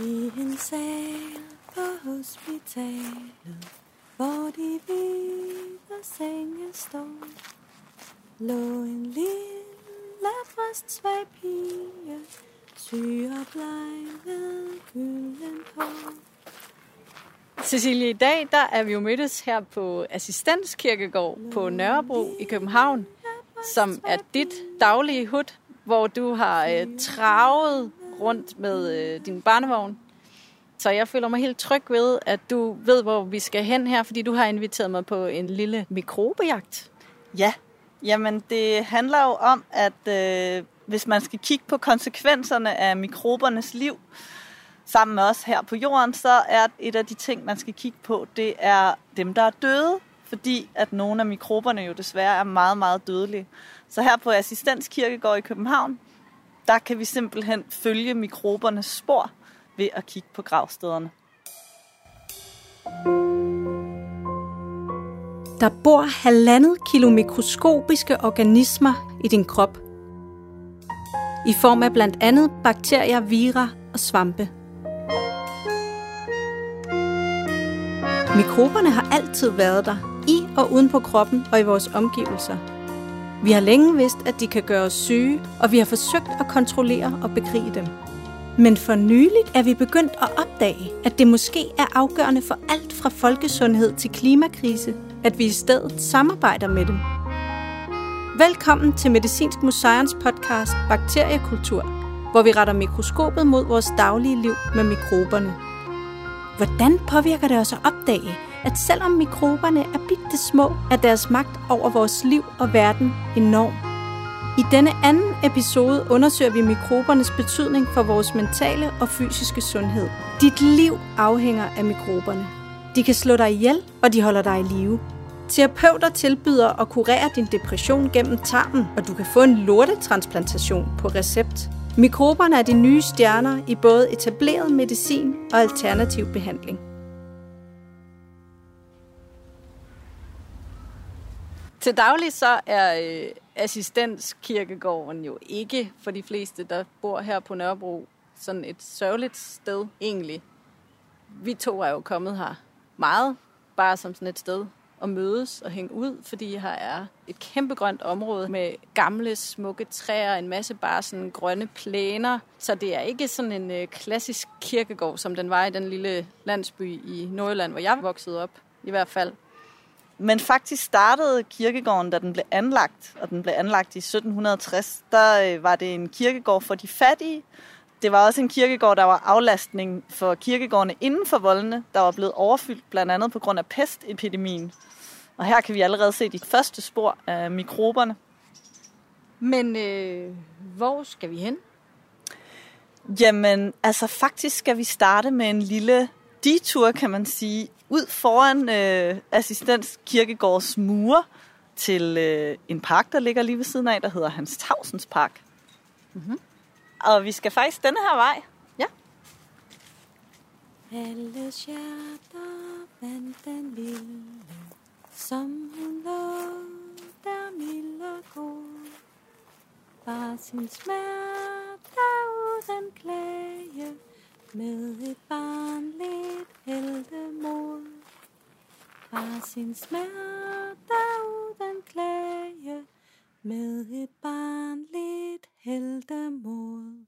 I en sal på hospitalet, hvor de hvide senge står, lå en lille bristsvag pige, syg og bleg ved gylden hår. Cecilie, i dag der er vi jo mødtes her på Assistenskirkegård på Nørrebro i København, som er dit daglige hud, hvor du har øh, travet rundt med øh, din barnevogn. Så jeg føler mig helt tryg ved, at du ved, hvor vi skal hen her, fordi du har inviteret mig på en lille mikrobejagt. Ja, jamen det handler jo om, at øh, hvis man skal kigge på konsekvenserne af mikrobernes liv, sammen med os her på jorden, så er et af de ting, man skal kigge på, det er dem, der er døde, fordi at nogle af mikroberne jo desværre er meget, meget dødelige. Så her på Assistenskirkegård i København, der kan vi simpelthen følge mikrobernes spor ved at kigge på gravstederne. Der bor halvandet kilo mikroskopiske organismer i din krop. I form af blandt andet bakterier, vira og svampe. Mikroberne har altid været der, i og uden på kroppen og i vores omgivelser. Vi har længe vidst, at de kan gøre os syge, og vi har forsøgt at kontrollere og bekrige dem. Men for nyligt er vi begyndt at opdage, at det måske er afgørende for alt fra folkesundhed til klimakrise, at vi i stedet samarbejder med dem. Velkommen til Medicinsk Museums podcast Bakteriekultur, hvor vi retter mikroskopet mod vores daglige liv med mikroberne. Hvordan påvirker det os at opdage, at selvom mikroberne er bitte små, er deres magt over vores liv og verden enorm? I denne anden episode undersøger vi mikrobernes betydning for vores mentale og fysiske sundhed. Dit liv afhænger af mikroberne. De kan slå dig ihjel, og de holder dig i live. Terapeuter tilbyder at kurere din depression gennem tarmen, og du kan få en lortetransplantation på recept. Mikroberne er de nye stjerner i både etableret medicin og alternativ behandling. Til daglig så er øh, assistenskirkegården jo ikke for de fleste, der bor her på Nørrebro, sådan et sørgeligt sted egentlig. Vi to er jo kommet her meget, bare som sådan et sted at mødes og hænge ud, fordi her er et kæmpe grønt område med gamle, smukke træer, en masse bare sådan grønne plæner. Så det er ikke sådan en øh, klassisk kirkegård, som den var i den lille landsby i Nordjylland, hvor jeg voksede op i hvert fald. Men faktisk startede kirkegården, da den blev anlagt, og den blev anlagt i 1760, der øh, var det en kirkegård for de fattige. Det var også en kirkegård, der var aflastning for kirkegårdene inden for voldene, der var blevet overfyldt blandt andet på grund af pestepidemien. Og her kan vi allerede se de første spor af mikroberne. Men øh, hvor skal vi hen? Jamen, altså faktisk skal vi starte med en lille detur, kan man sige, ud foran øh, Assistens Kirkegårds mure til øh, en park, der ligger lige ved siden af, der hedder Hans Tavsens Park. Mm-hmm. Og vi skal faktisk denne her vej. Ja. Alle hjerter vandt den lille, som hun lå der mild og god. Bare sin smerte uden klage, med et barnligt heldemod. Var sin smerte uden klage, med et barnligt heldemod.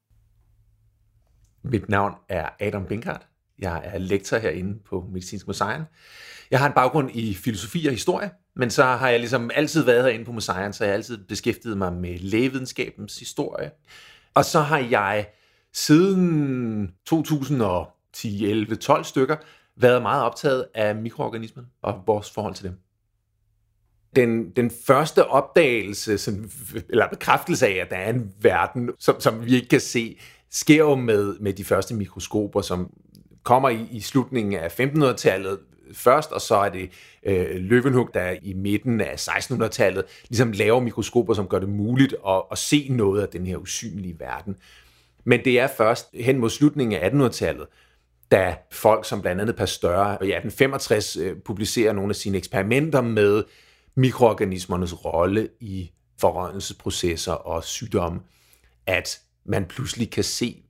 Mit navn er Adam Binkart. Jeg er lektor herinde på Medicinsk Museum. Jeg har en baggrund i filosofi og historie, men så har jeg ligesom altid været herinde på museet, så jeg har altid beskæftiget mig med lægevidenskabens historie. Og så har jeg siden 2010, 11, 12 stykker været meget optaget af mikroorganismer og vores forhold til dem. Den, den første opdagelse, som, eller bekræftelse af, at der er en verden, som, som vi ikke kan se, sker jo med, med de første mikroskoper, som kommer i, i slutningen af 1500-tallet først, og så er det øh, Løvenhug, der i midten af 1600-tallet ligesom laver mikroskoper, som gør det muligt at, at se noget af den her usynlige verden. Men det er først hen mod slutningen af 1800-tallet, da folk som blandt andet Pasteur i 1865 øh, publicerer nogle af sine eksperimenter med mikroorganismernes rolle i forrådnelsesprocesser og sygdomme, at man pludselig kan se,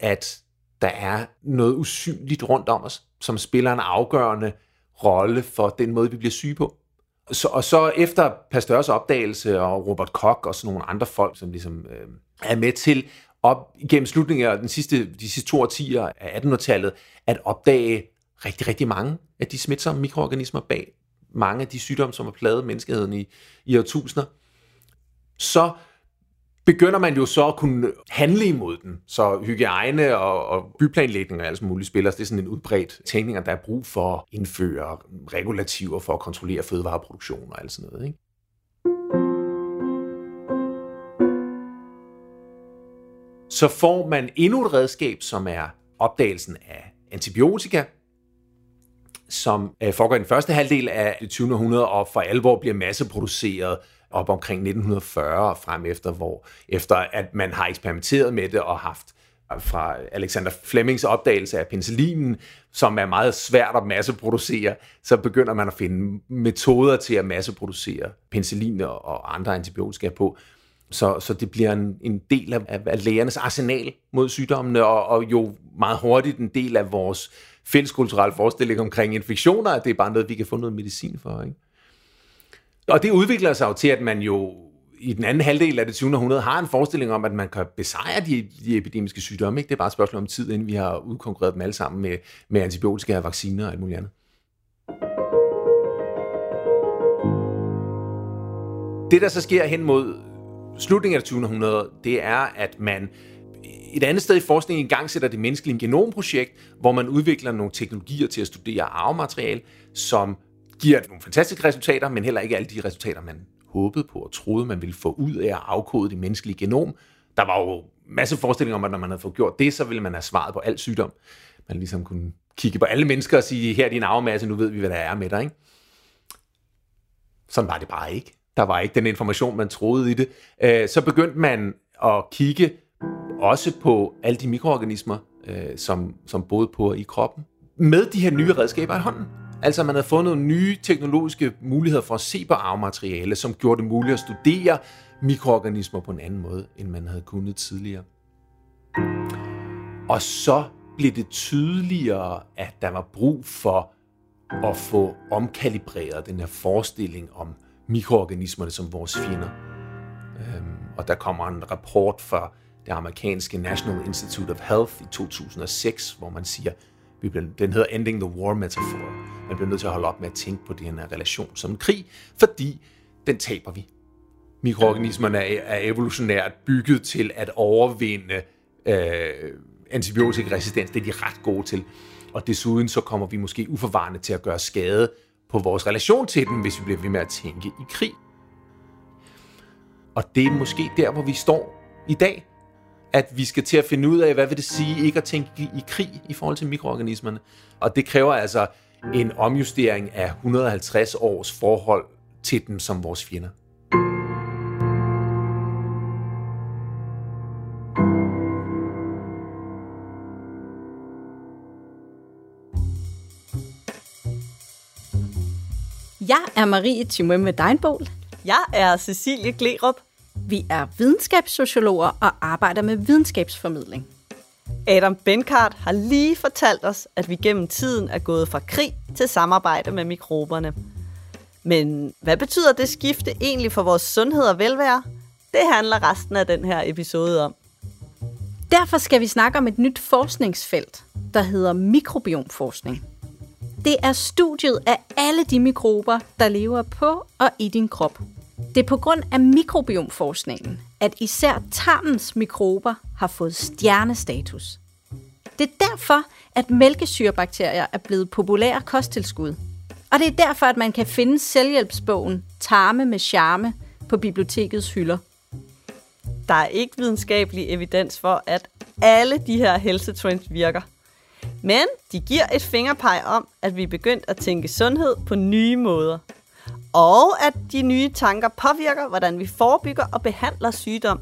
at der er noget usynligt rundt om os, som spiller en afgørende rolle for den måde, vi bliver syge på. Så, og så efter Pasteurs opdagelse og Robert Koch og sådan nogle andre folk, som ligesom øh, er med til op igennem slutningen af den sidste, de sidste to årtier af 1800-tallet, at opdage rigtig, rigtig mange af de smitsomme mikroorganismer bag mange af de sygdomme, som har plaget menneskeheden i, i årtusinder, så begynder man jo så at kunne handle imod den. Så hygiejne og, og byplanlægning og alt muligt spiller. Det er sådan en udbredt tænkning, at der er brug for at indføre regulativer for at kontrollere fødevareproduktion og alt sådan noget. Ikke? Så får man endnu et redskab, som er opdagelsen af antibiotika, som øh, foregår i den første halvdel af det 20. århundrede og for alvor bliver masseproduceret op omkring 1940 og frem efter, hvor efter at man har eksperimenteret med det og haft øh, fra Alexander Flemings opdagelse af penicillinen, som er meget svært at masseproducere, så begynder man at finde metoder til at masseproducere penicillin og andre antibiotika på. Så, så det bliver en, en del af, af lægernes arsenal mod sygdommene, og, og jo meget hurtigt en del af vores fælleskulturelle forestilling omkring infektioner, at det er bare noget, vi kan få noget medicin for. Ikke? Og det udvikler sig jo til, at man jo i den anden halvdel af det 20. århundrede har en forestilling om, at man kan besejre de, de epidemiske sygdomme. Ikke? Det er bare et spørgsmål om tid, inden vi har udkonkurreret dem alle sammen med, med antibiotika og vacciner og alt muligt andet. Det, der så sker hen mod slutningen af det 20. århundrede, det er, at man et andet sted i forskningen i sætter det menneskelige genomprojekt, hvor man udvikler nogle teknologier til at studere arvemateriale, som giver nogle fantastiske resultater, men heller ikke alle de resultater, man håbede på og troede, man ville få ud af at afkode det menneskelige genom. Der var jo masse forestillinger om, at når man havde fået gjort det, så ville man have svaret på al sygdom. Man ligesom kunne kigge på alle mennesker og sige, her er din arvemasse, nu ved vi, hvad der er med dig. Ikke? Sådan var det bare ikke. Der var ikke den information, man troede i det. Øh, så begyndte man at kigge også på alle de mikroorganismer, øh, som, som boede på i kroppen, med de her nye redskaber i hånden. Altså man havde fået nogle nye teknologiske muligheder for at se på arvemateriale, som gjorde det muligt at studere mikroorganismer på en anden måde, end man havde kunnet tidligere. Og så blev det tydeligere, at der var brug for at få omkalibreret den her forestilling om mikroorganismerne som vores fjender. Øhm, og der kommer en rapport fra det amerikanske National Institute of Health i 2006, hvor man siger, vi bliver, den hedder Ending the War Metaphor. Man bliver nødt til at holde op med at tænke på den her relation som en krig, fordi den taber vi. Mikroorganismerne er, er evolutionært bygget til at overvinde øh, antibiotikaresistens. Det er de ret gode til. Og desuden så kommer vi måske uforvarende til at gøre skade på vores relation til den, hvis vi bliver ved med at tænke i krig. Og det er måske der, hvor vi står i dag at vi skal til at finde ud af, hvad vil det sige ikke at tænke i krig i forhold til mikroorganismerne. Og det kræver altså en omjustering af 150 års forhold til dem som vores fjender. Jeg er Marie Timømme Deinbol. Jeg er Cecilie Glerup. Vi er videnskabssociologer og arbejder med videnskabsformidling. Adam Benkart har lige fortalt os, at vi gennem tiden er gået fra krig til samarbejde med mikroberne. Men hvad betyder det skifte egentlig for vores sundhed og velvære? Det handler resten af den her episode om. Derfor skal vi snakke om et nyt forskningsfelt, der hedder mikrobiomforskning. Det er studiet af alle de mikrober, der lever på og i din krop. Det er på grund af mikrobiomforskningen, at især tarmens mikrober har fået stjernestatus. Det er derfor, at mælkesyrebakterier er blevet populære kosttilskud. Og det er derfor, at man kan finde selvhjælpsbogen Tarme med charme på bibliotekets hylder. Der er ikke videnskabelig evidens for, at alle de her helsetrends virker. Men de giver et fingerpeg om, at vi er begyndt at tænke sundhed på nye måder – og at de nye tanker påvirker, hvordan vi forebygger og behandler sygdom,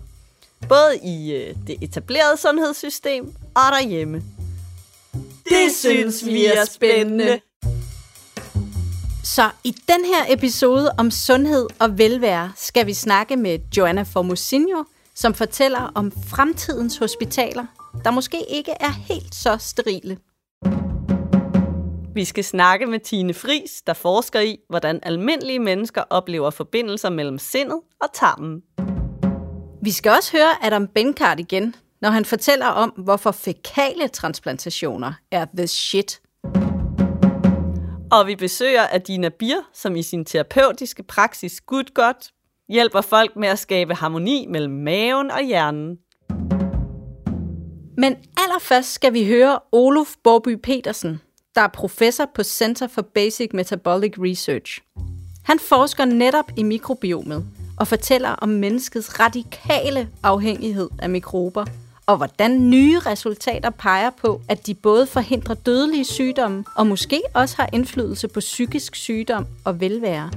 både i øh, det etablerede sundhedssystem og derhjemme. Det synes vi er spændende. Så i den her episode om sundhed og velvære skal vi snakke med Joanna Formosinho, som fortæller om fremtidens hospitaler, der måske ikke er helt så sterile. Vi skal snakke med Tine Fris, der forsker i, hvordan almindelige mennesker oplever forbindelser mellem sindet og tarmen. Vi skal også høre Adam Benkart igen, når han fortæller om, hvorfor fækale transplantationer er the shit. Og vi besøger Adina Bir, som i sin terapeutiske praksis Good godt hjælper folk med at skabe harmoni mellem maven og hjernen. Men allerførst skal vi høre Olof Borby Petersen, der er professor på Center for Basic Metabolic Research. Han forsker netop i mikrobiomet og fortæller om menneskets radikale afhængighed af mikrober, og hvordan nye resultater peger på, at de både forhindrer dødelige sygdomme og måske også har indflydelse på psykisk sygdom og velvære.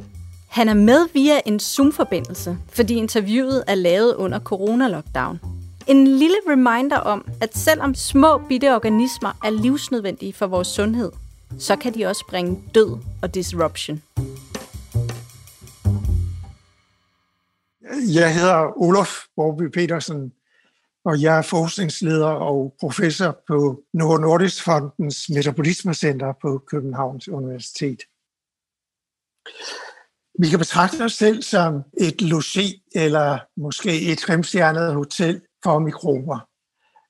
Han er med via en Zoom-forbindelse, fordi interviewet er lavet under coronalockdown. En lille reminder om, at selvom små bitte organismer er livsnødvendige for vores sundhed, så kan de også bringe død og disruption. Jeg hedder Olof Borby Petersen, og jeg er forskningsleder og professor på Novo Nordisk Fondens Metabolismecenter på Københavns Universitet. Vi kan betragte os selv som et logi eller måske et femstjernet hotel for mikrober.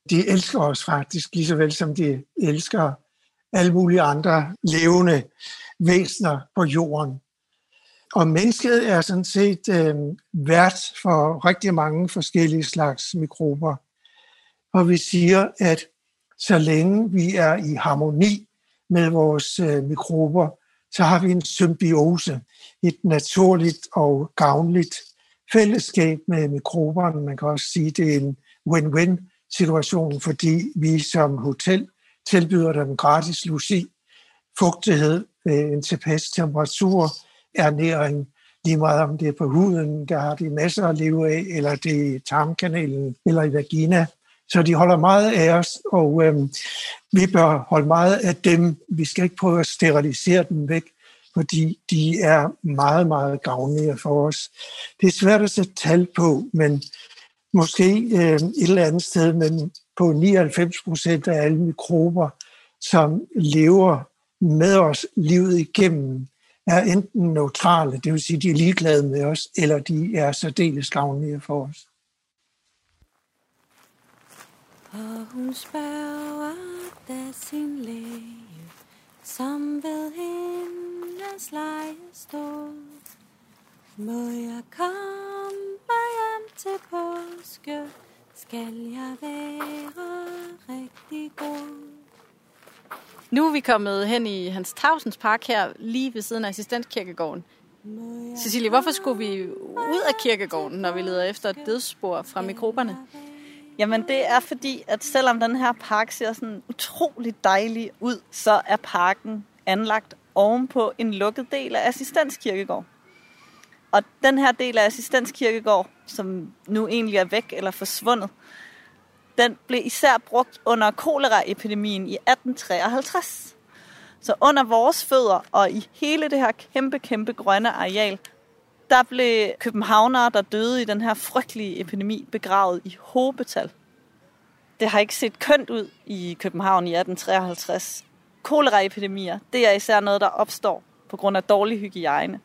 De elsker os faktisk lige så vel som de elsker alle mulige andre levende væsener på jorden. Og mennesket er sådan set øh, vært for rigtig mange forskellige slags mikrober. Og vi siger, at så længe vi er i harmoni med vores øh, mikrober, så har vi en symbiose, et naturligt og gavnligt fællesskab med mikroberne. Man kan også sige, at det er en win-win situation, fordi vi som hotel tilbyder dem gratis logi, fugtighed, øh, en tilpas temperatur, ernæring, lige meget om det er på huden, der har de masser at leve af, eller det er i tarmkanalen, eller i vagina. Så de holder meget af os, og øh, vi bør holde meget af dem. Vi skal ikke prøve at sterilisere dem væk, fordi de er meget, meget gavnlige for os. Det er svært at sætte tal på, men måske øh, et eller andet sted, men på 99 procent af alle mikrober, som lever med os livet igennem, er enten neutrale, det vil sige, de er ligeglade med os, eller de er særdeles gavnlige for os. Og hun spørger da sin læge, som ved hendes leje stod. Må jeg komme hjem til påske, skal jeg være rigtig god. Nu er vi kommet hen i Hans Tavsens Park her, lige ved siden af assistentkirkegården. Cecilie, hvorfor skulle vi ud af kirkegården, når vi leder efter et dødsspor fra mikroberne? Jamen det er fordi, at selvom den her park ser sådan utrolig dejlig ud, så er parken anlagt ovenpå en lukket del af assistenskirkegård. Og den her del af assistenskirkegård, som nu egentlig er væk eller forsvundet, den blev især brugt under koleraepidemien i 1853. Så under vores fødder og i hele det her kæmpe, kæmpe grønne areal, der blev københavnere, der døde i den her frygtelige epidemi, begravet i hobetal. Det har ikke set kønt ud i København i 1853. Koleraepidemier, det er især noget, der opstår på grund af dårlig hygiejne.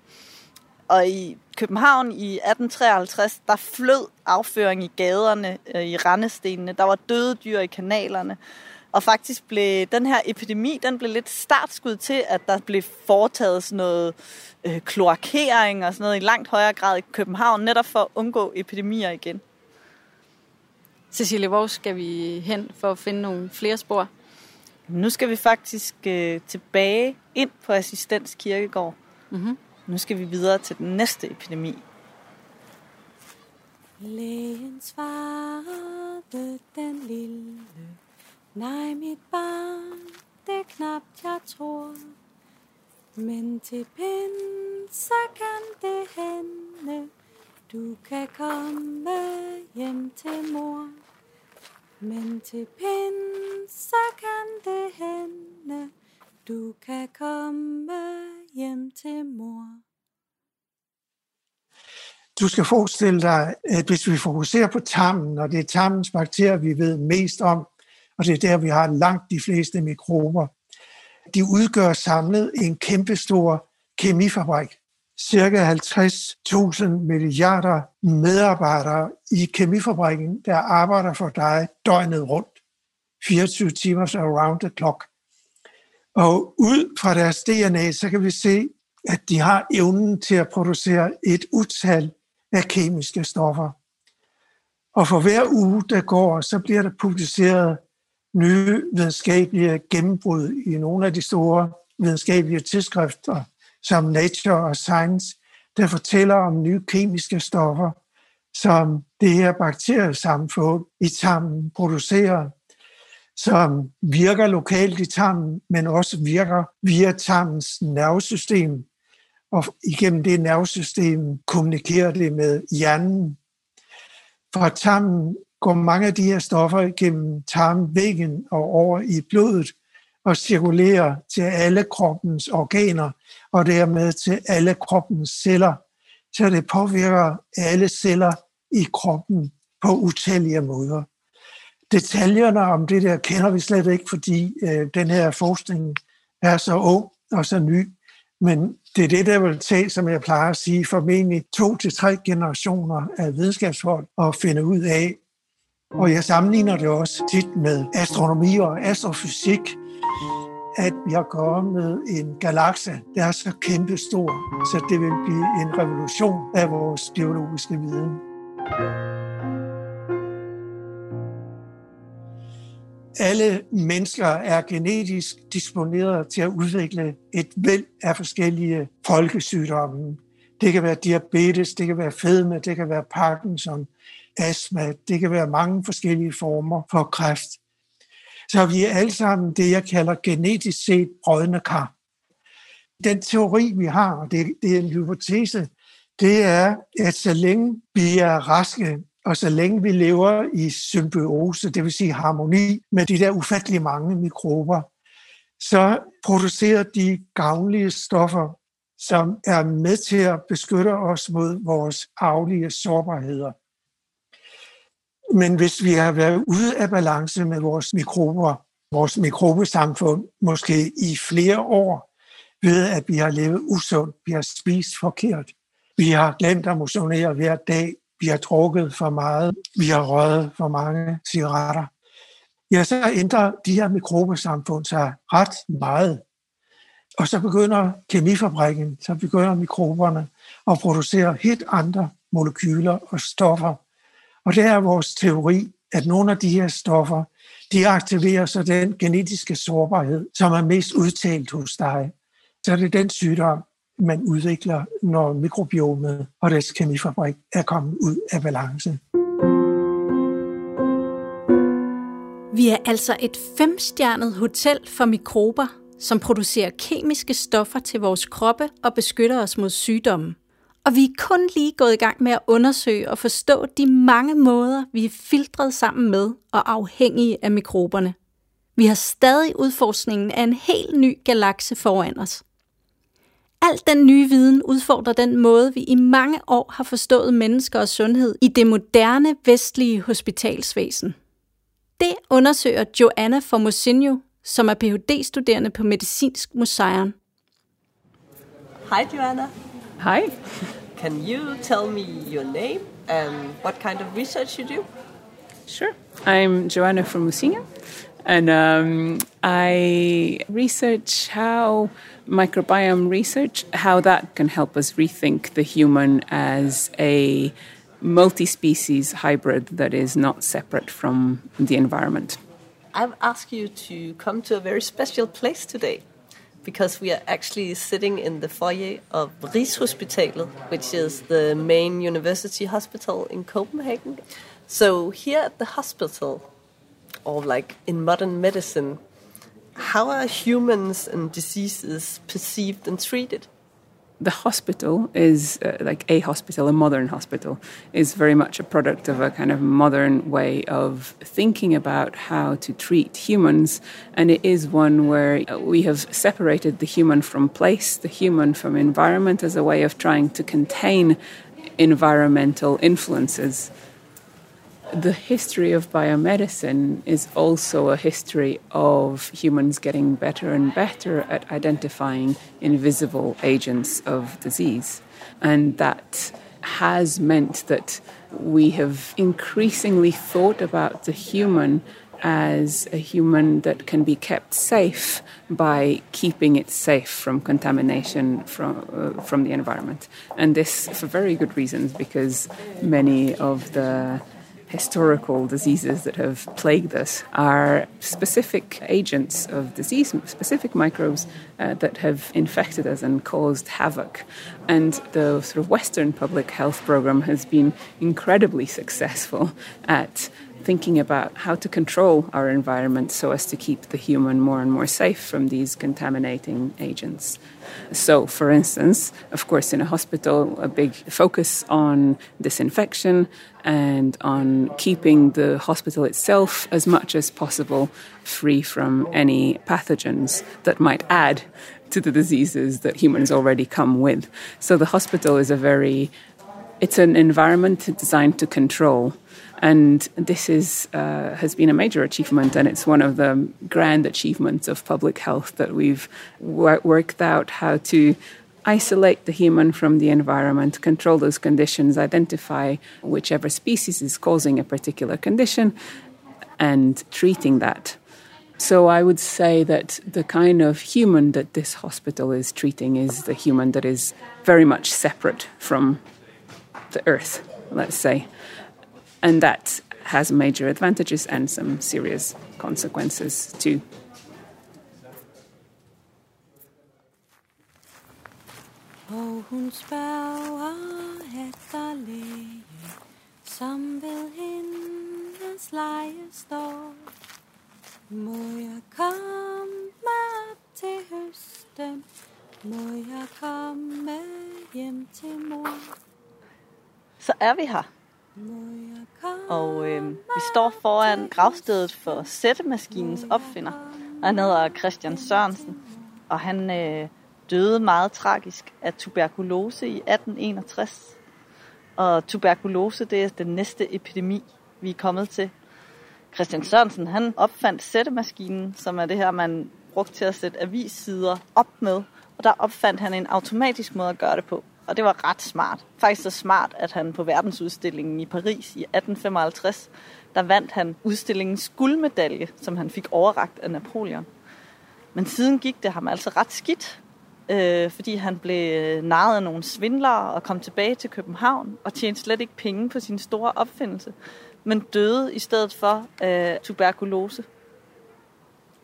Og i København i 1853, der flød afføring i gaderne, øh, i rendestenene. Der var døde dyr i kanalerne. Og faktisk blev den her epidemi, den blev lidt startskud til, at der blev foretaget sådan noget øh, kloakering og sådan noget i langt højere grad i København, netop for at undgå epidemier igen. Cecilie, hvor skal vi hen for at finde nogle flere spor? Nu skal vi faktisk øh, tilbage ind på Assistens Kirkegård. Mm-hmm. Nu skal vi videre til den næste epidemi. Lægen svarede den lille, nej mit barn, det er knap, jeg tror. Men til pinse kan det hende, du kan komme hjem til mor. Men til pinse kan det hende, du kan komme hjem til mor. Du skal forestille dig, at hvis vi fokuserer på tarmen, og det er tarmens bakterier, vi ved mest om, og det er der, vi har langt de fleste mikrober. De udgør samlet en kæmpestor kemifabrik. Cirka 50.000 milliarder medarbejdere i kemifabrikken, der arbejder for dig døgnet rundt. 24 timer around the clock. Og ud fra deres DNA, så kan vi se, at de har evnen til at producere et utal af kemiske stoffer. Og for hver uge, der går, så bliver der publiceret nye videnskabelige gennembrud i nogle af de store videnskabelige tidsskrifter, som Nature og Science, der fortæller om nye kemiske stoffer, som det her bakteriesamfund i tarmen producerer, som virker lokalt i tarmen, men også virker via tarmens nervesystem. Og igennem det nervesystem kommunikerer det med hjernen. Fra tarmen går mange af de her stoffer gennem tarmvæggen og over i blodet og cirkulerer til alle kroppens organer og dermed til alle kroppens celler. Så det påvirker alle celler i kroppen på utallige måder. Detaljerne om det der kender vi slet ikke, fordi øh, den her forskning er så ung og så ny. Men det er det, der vil tage, som jeg plejer at sige, formentlig to til tre generationer af videnskabsfolk at finde ud af. Og jeg sammenligner det også tit med astronomi og astrofysik, at vi har gået med en galakse, der er så kæmpestor, så det vil blive en revolution af vores biologiske viden. alle mennesker er genetisk disponeret til at udvikle et væld af forskellige folkesygdomme. Det kan være diabetes, det kan være fedme, det kan være Parkinson, astma, det kan være mange forskellige former for kræft. Så vi er alle sammen det, jeg kalder genetisk set brødende kar. Den teori, vi har, og det, det er en hypotese, det er, at så længe vi er raske, og så længe vi lever i symbiose, det vil sige harmoni med de der ufattelig mange mikrober, så producerer de gavnlige stoffer, som er med til at beskytte os mod vores arvelige sårbarheder. Men hvis vi har været ude af balance med vores mikrober, vores mikrobesamfund, måske i flere år, ved at vi har levet usundt, vi har spist forkert, vi har glemt at motionere hver dag, vi har drukket for meget, vi har røget for mange cigaretter, ja, så ændrer de her mikrobesamfund sig ret meget. Og så begynder kemifabrikken, så begynder mikroberne at producere helt andre molekyler og stoffer. Og det er vores teori, at nogle af de her stoffer, de aktiverer så den genetiske sårbarhed, som er mest udtalt hos dig. Så er det den sygdom, man udvikler, når mikrobiomet og dets kemifabrik er kommet ud af balance. Vi er altså et femstjernet hotel for mikrober, som producerer kemiske stoffer til vores kroppe og beskytter os mod sygdomme. Og vi er kun lige gået i gang med at undersøge og forstå de mange måder, vi er filtret sammen med og afhængige af mikroberne. Vi har stadig udforskningen af en helt ny galakse foran os. Al den nye viden udfordrer den måde, vi i mange år har forstået mennesker og sundhed i det moderne vestlige hospitalsvæsen. Det undersøger Joanna Formosinho, som er Ph.D.-studerende på Medicinsk Museum. Hej Joanna. Hi. Can you tell me your name and what kind of research you do? Sure. I'm Joanna from Musinga, and um, I research how microbiome research, how that can help us rethink the human as a multi species hybrid that is not separate from the environment. I've asked you to come to a very special place today because we are actually sitting in the foyer of Rigshospitalet, which is the main university hospital in Copenhagen. So, here at the hospital, or like in modern medicine, how are humans and diseases perceived and treated? The hospital is uh, like a hospital, a modern hospital, is very much a product of a kind of modern way of thinking about how to treat humans. And it is one where we have separated the human from place, the human from environment, as a way of trying to contain environmental influences the history of biomedicine is also a history of humans getting better and better at identifying invisible agents of disease. And that has meant that we have increasingly thought about the human as a human that can be kept safe by keeping it safe from contamination from uh, from the environment and this for very good reasons because many of the historical diseases that have plagued us are specific agents of disease, specific microbes uh, that have infected us and caused havoc. And the sort of Western public health program has been incredibly successful at thinking about how to control our environment so as to keep the human more and more safe from these contaminating agents. So, for instance, of course, in a hospital, a big focus on disinfection and on keeping the hospital itself as much as possible free from any pathogens that might add to the diseases that humans already come with. So, the hospital is a very it's an environment designed to control and this is, uh, has been a major achievement, and it's one of the grand achievements of public health that we've wor- worked out how to isolate the human from the environment, control those conditions, identify whichever species is causing a particular condition, and treating that. So I would say that the kind of human that this hospital is treating is the human that is very much separate from the earth, let's say and that has major advantages and some serious consequences too. Og hun spørger efter læge, som ved hendes leje står. Må jeg komme til høsten? Må jeg komme hjem til mor? Så er vi her. Og øh, vi står foran gravstedet for sættemaskinens opfinder. Og han hedder Christian Sørensen. Og han øh, døde meget tragisk af tuberkulose i 1861. Og tuberkulose, det er den næste epidemi, vi er kommet til. Christian Sørensen, han opfandt sættemaskinen, som er det her, man brugte til at sætte avissider op med. Og der opfandt han en automatisk måde at gøre det på. Og det var ret smart. Faktisk så smart, at han på verdensudstillingen i Paris i 1855, der vandt han udstillingens guldmedalje, som han fik overragt af Napoleon. Men siden gik det ham altså ret skidt, øh, fordi han blev narret af nogle svindlere og kom tilbage til København og tjente slet ikke penge på sin store opfindelse, men døde i stedet for øh, tuberkulose.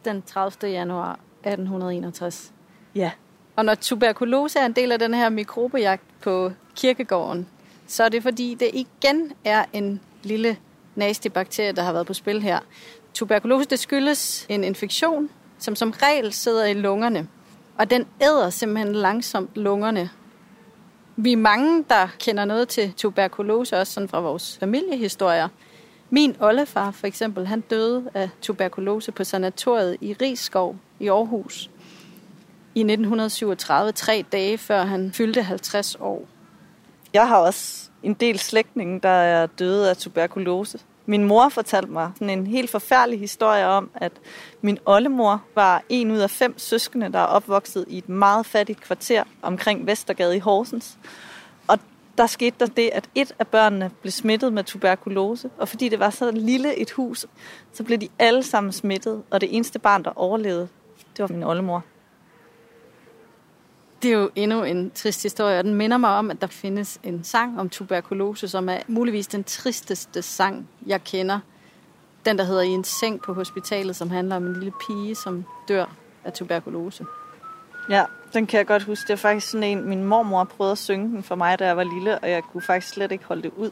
Den 30. januar 1861. Ja, og når tuberkulose er en del af den her mikrobejagt på kirkegården, så er det fordi, det igen er en lille nasty bakterie, der har været på spil her. Tuberkulose, det skyldes en infektion, som som regel sidder i lungerne. Og den æder simpelthen langsomt lungerne. Vi er mange, der kender noget til tuberkulose, også sådan fra vores familiehistorier. Min oldefar for eksempel, han døde af tuberkulose på sanatoriet i Rigskov i Aarhus i 1937, tre dage før han fyldte 50 år. Jeg har også en del slægtninge, der er døde af tuberkulose. Min mor fortalte mig sådan en helt forfærdelig historie om, at min oldemor var en ud af fem søskende, der er opvokset i et meget fattigt kvarter omkring Vestergade i Horsens. Og der skete der det, at et af børnene blev smittet med tuberkulose, og fordi det var så lille et hus, så blev de alle sammen smittet, og det eneste barn, der overlevede, det var min oldemor. Det er jo endnu en trist historie, og den minder mig om, at der findes en sang om tuberkulose, som er muligvis den tristeste sang, jeg kender. Den, der hedder I en seng på hospitalet, som handler om en lille pige, som dør af tuberkulose. Ja, den kan jeg godt huske. Det er faktisk sådan en, min mormor prøvede at synge den for mig, da jeg var lille, og jeg kunne faktisk slet ikke holde det ud.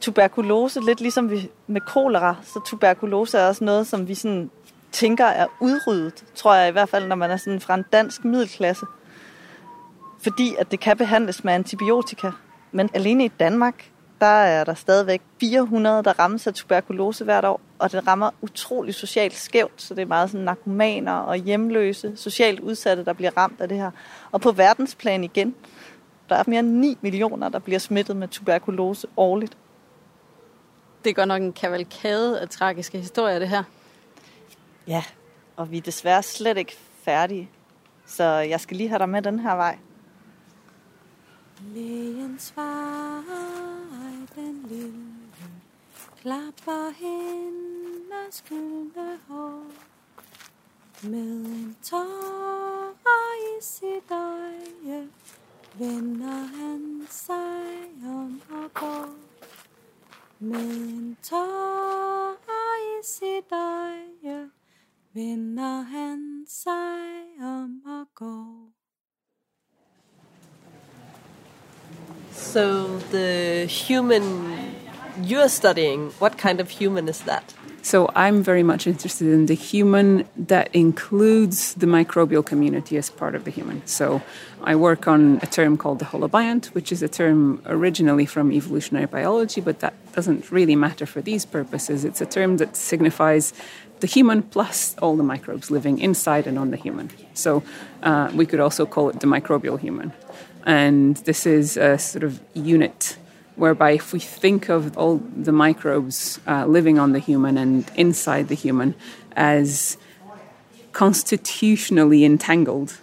Tuberkulose, lidt ligesom vi med kolera, så tuberkulose er også noget, som vi sådan tænker er udryddet, tror jeg i hvert fald, når man er sådan fra en dansk middelklasse. Fordi at det kan behandles med antibiotika. Men alene i Danmark, der er der stadigvæk 400, der rammes af tuberkulose hvert år, og det rammer utrolig socialt skævt, så det er meget sådan narkomaner og hjemløse, socialt udsatte, der bliver ramt af det her. Og på verdensplan igen, der er mere end 9 millioner, der bliver smittet med tuberkulose årligt. Det er godt nok en kavalkade af tragiske historier, det her. Ja, og vi er desværre slet ikke færdige. Så jeg skal lige have dig med den her vej. Lægens vej, den lille, klapper hendes gyldne hår. Med en tårer i sit øje, vender han sig om og går. Med en tårer i sit øje, vender han sig om og går. So the human you're studying, what kind of human is that? So I'm very much interested in the human that includes the microbial community as part of the human. So I work on a term called the holobiont, which is a term originally from evolutionary biology, but that doesn't really matter for these purposes. It's a term that signifies the human plus all the microbes living inside and on the human. So uh, we could also call it the microbial human. And this is a sort of unit whereby if we think of all the microbes uh, living on the human and inside the human as constitutionally entangled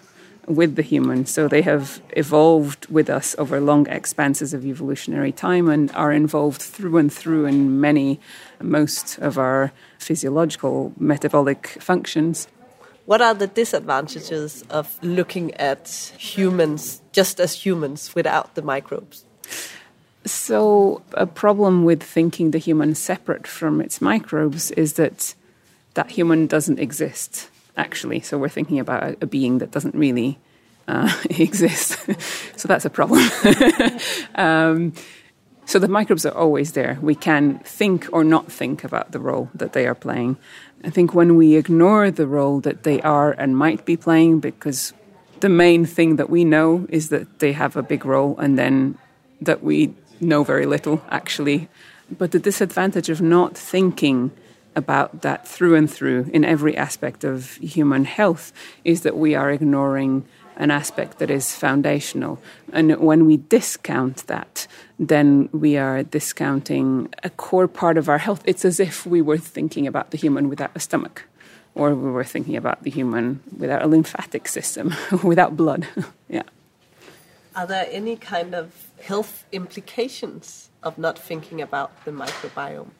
with the human. So they have evolved with us over long expanses of evolutionary time and are involved through and through in many, most of our physiological metabolic functions. What are the disadvantages of looking at humans just as humans without the microbes? So, a problem with thinking the human separate from its microbes is that that human doesn't exist, actually. So, we're thinking about a, a being that doesn't really uh, exist. so, that's a problem. um, so, the microbes are always there. We can think or not think about the role that they are playing. I think when we ignore the role that they are and might be playing, because the main thing that we know is that they have a big role and then that we know very little, actually. But the disadvantage of not thinking about that through and through in every aspect of human health is that we are ignoring an aspect that is foundational. And when we discount that, then we are discounting a core part of our health. It's as if we were thinking about the human without a stomach, or we were thinking about the human without a lymphatic system, without blood. yeah. Are there any kind of health implications of not thinking about the microbiome?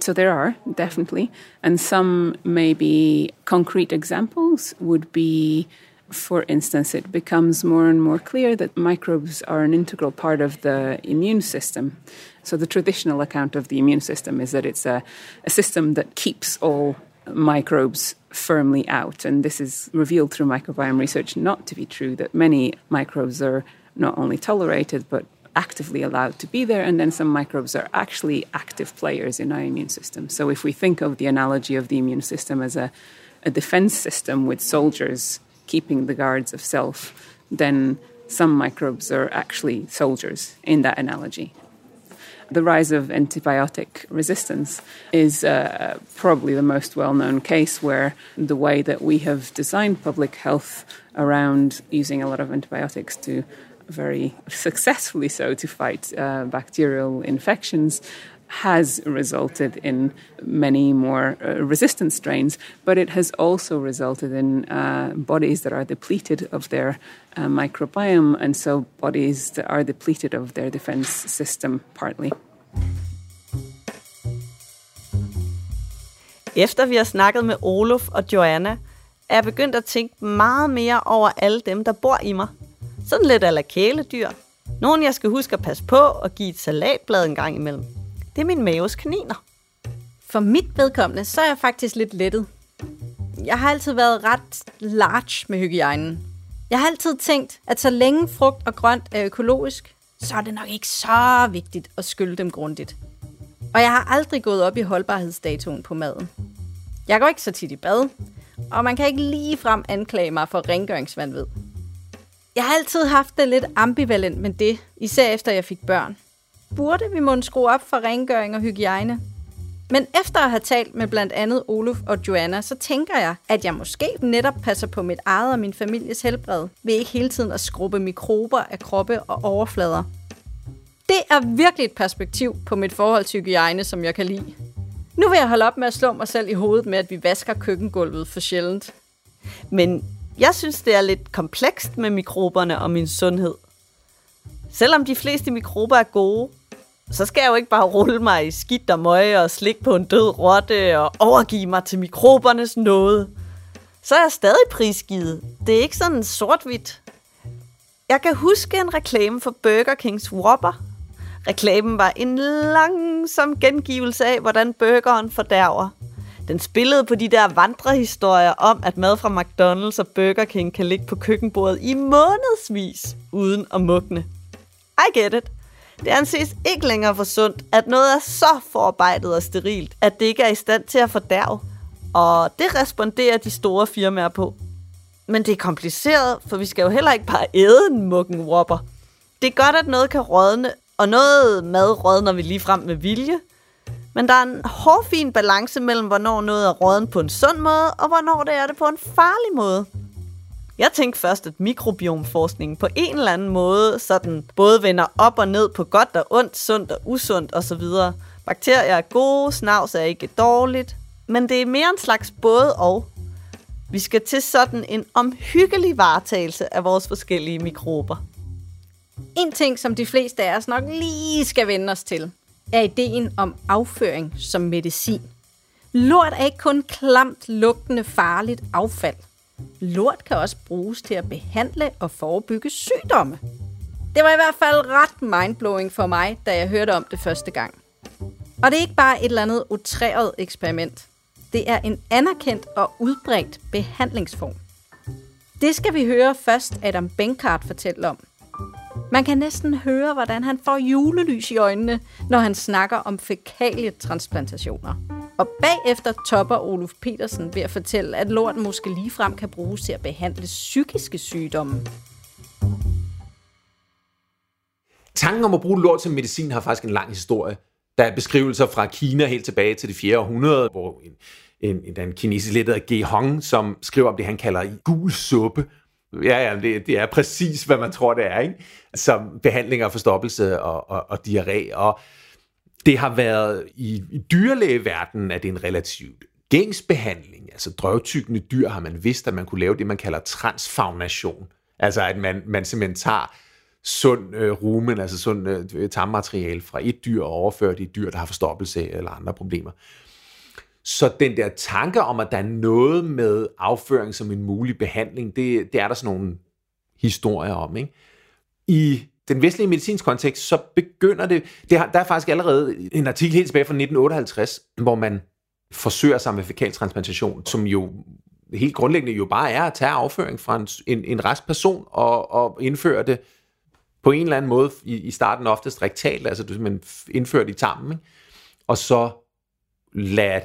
So there are definitely, and some maybe concrete examples would be for instance, it becomes more and more clear that microbes are an integral part of the immune system. So, the traditional account of the immune system is that it's a, a system that keeps all microbes firmly out. And this is revealed through microbiome research not to be true, that many microbes are not only tolerated, but actively allowed to be there, and then some microbes are actually active players in our immune system. So, if we think of the analogy of the immune system as a, a defense system with soldiers keeping the guards of self, then some microbes are actually soldiers in that analogy. The rise of antibiotic resistance is uh, probably the most well known case where the way that we have designed public health around using a lot of antibiotics to very successfully so to fight uh, bacterial infections has resulted in many more uh, resistant strains, but it has also resulted in uh, bodies that are depleted of their uh, microbiome, and so bodies that are depleted of their defense system partly. Efter vi har snakket med Olof og Joanna, er jeg begyndt at tænke meget mere over alle dem, der bor i mig. Sådan lidt ala kæledyr. Nogen, jeg skal huske at passe på og give et salatblad en gang imellem. Det er min maves kaniner. For mit vedkommende, så er jeg faktisk lidt lettet. Jeg har altid været ret large med hygiejnen. Jeg har altid tænkt, at så længe frugt og grønt er økologisk, så er det nok ikke så vigtigt at skylde dem grundigt. Og jeg har aldrig gået op i holdbarhedsdatoen på maden. Jeg går ikke så tit i bad, og man kan ikke lige frem anklage mig for rengøringsvandvid. Jeg har altid haft det lidt ambivalent med det, især efter jeg fik børn. Burde vi måske skrue op for rengøring og hygiejne? Men efter at have talt med blandt andet Olof og Joanna, så tænker jeg, at jeg måske netop passer på mit eget og min families helbred, ved ikke hele tiden at skrubbe mikrober af kroppe og overflader. Det er virkelig et perspektiv på mit forhold til hygiejne, som jeg kan lide. Nu vil jeg holde op med at slå mig selv i hovedet med, at vi vasker køkkengulvet for sjældent. Men jeg synes, det er lidt komplekst med mikroberne og min sundhed. Selvom de fleste mikrober er gode, så skal jeg jo ikke bare rulle mig i skidt og møg og slikke på en død rotte og overgive mig til mikrobernes nåde. Så er jeg stadig prisgivet. Det er ikke sådan sort-hvidt. Jeg kan huske en reklame for Burger Kings Whopper. Reklamen var en langsom gengivelse af, hvordan burgeren fordærver. Den spillede på de der vandrehistorier om, at mad fra McDonald's og Burger King kan ligge på køkkenbordet i månedsvis uden at mugne. I get it. Det anses ikke længere for sundt, at noget er så forarbejdet og sterilt, at det ikke er i stand til at fordærve. Og det responderer de store firmaer på. Men det er kompliceret, for vi skal jo heller ikke bare æde en muggen whopper. Det er godt, at noget kan rådne, og noget mad rådner vi lige frem med vilje. Men der er en hårfin balance mellem, hvornår noget er råden på en sund måde, og hvornår det er det på en farlig måde. Jeg tænkte først, at mikrobiomforskningen på en eller anden måde sådan både vender op og ned på godt og ondt, sundt og usundt osv. Bakterier er gode, snavs er ikke dårligt, men det er mere en slags både og. Vi skal til sådan en omhyggelig varetagelse af vores forskellige mikrober. En ting, som de fleste af os nok lige skal vende os til, er ideen om afføring som medicin. Lort er ikke kun klamt, lugtende, farligt affald. Lort kan også bruges til at behandle og forebygge sygdomme. Det var i hvert fald ret mindblowing for mig, da jeg hørte om det første gang. Og det er ikke bare et eller andet utræret eksperiment. Det er en anerkendt og udbredt behandlingsform. Det skal vi høre først Adam Benkart fortælle om. Man kan næsten høre, hvordan han får julelys i øjnene, når han snakker om fækalietransplantationer. Og bagefter topper Olof Petersen ved at fortælle, at lort måske ligefrem kan bruges til at behandle psykiske sygdomme. Tanken om at bruge lort som medicin har faktisk en lang historie. Der er beskrivelser fra Kina helt tilbage til det 4. århundrede, hvor en, en, en, en kinesisk leder Ge Hong, som skriver om det, han kalder gul suppe. Ja, ja, det, det er præcis, hvad man tror, det er, ikke? Som behandling af forstoppelse og, og, og diarré. Og det har været i, i dyrlægeverdenen, at det er en relativt gængsbehandling. Altså drøvtykkende dyr har man vidst, at man kunne lave det, man kalder transfaunation. Altså at man, man simpelthen tager sund øh, rumen, altså sund øh, tarmmateriale fra et dyr og overfører det i dyr, der har forstoppelse eller andre problemer. Så den der tanke om, at der er noget med afføring som en mulig behandling, det, det er der sådan nogle historier om. Ikke? I den vestlige medicinsk kontekst, så begynder det, det har, der er faktisk allerede en artikel helt tilbage fra 1958, hvor man forsøger sig med fekaltransplantation, som jo helt grundlæggende jo bare er at tage afføring fra en, en, en rest person og, og indføre det på en eller anden måde, i, i starten oftest rektalt, altså du simpelthen indfører det i tarmen, ikke? og så lade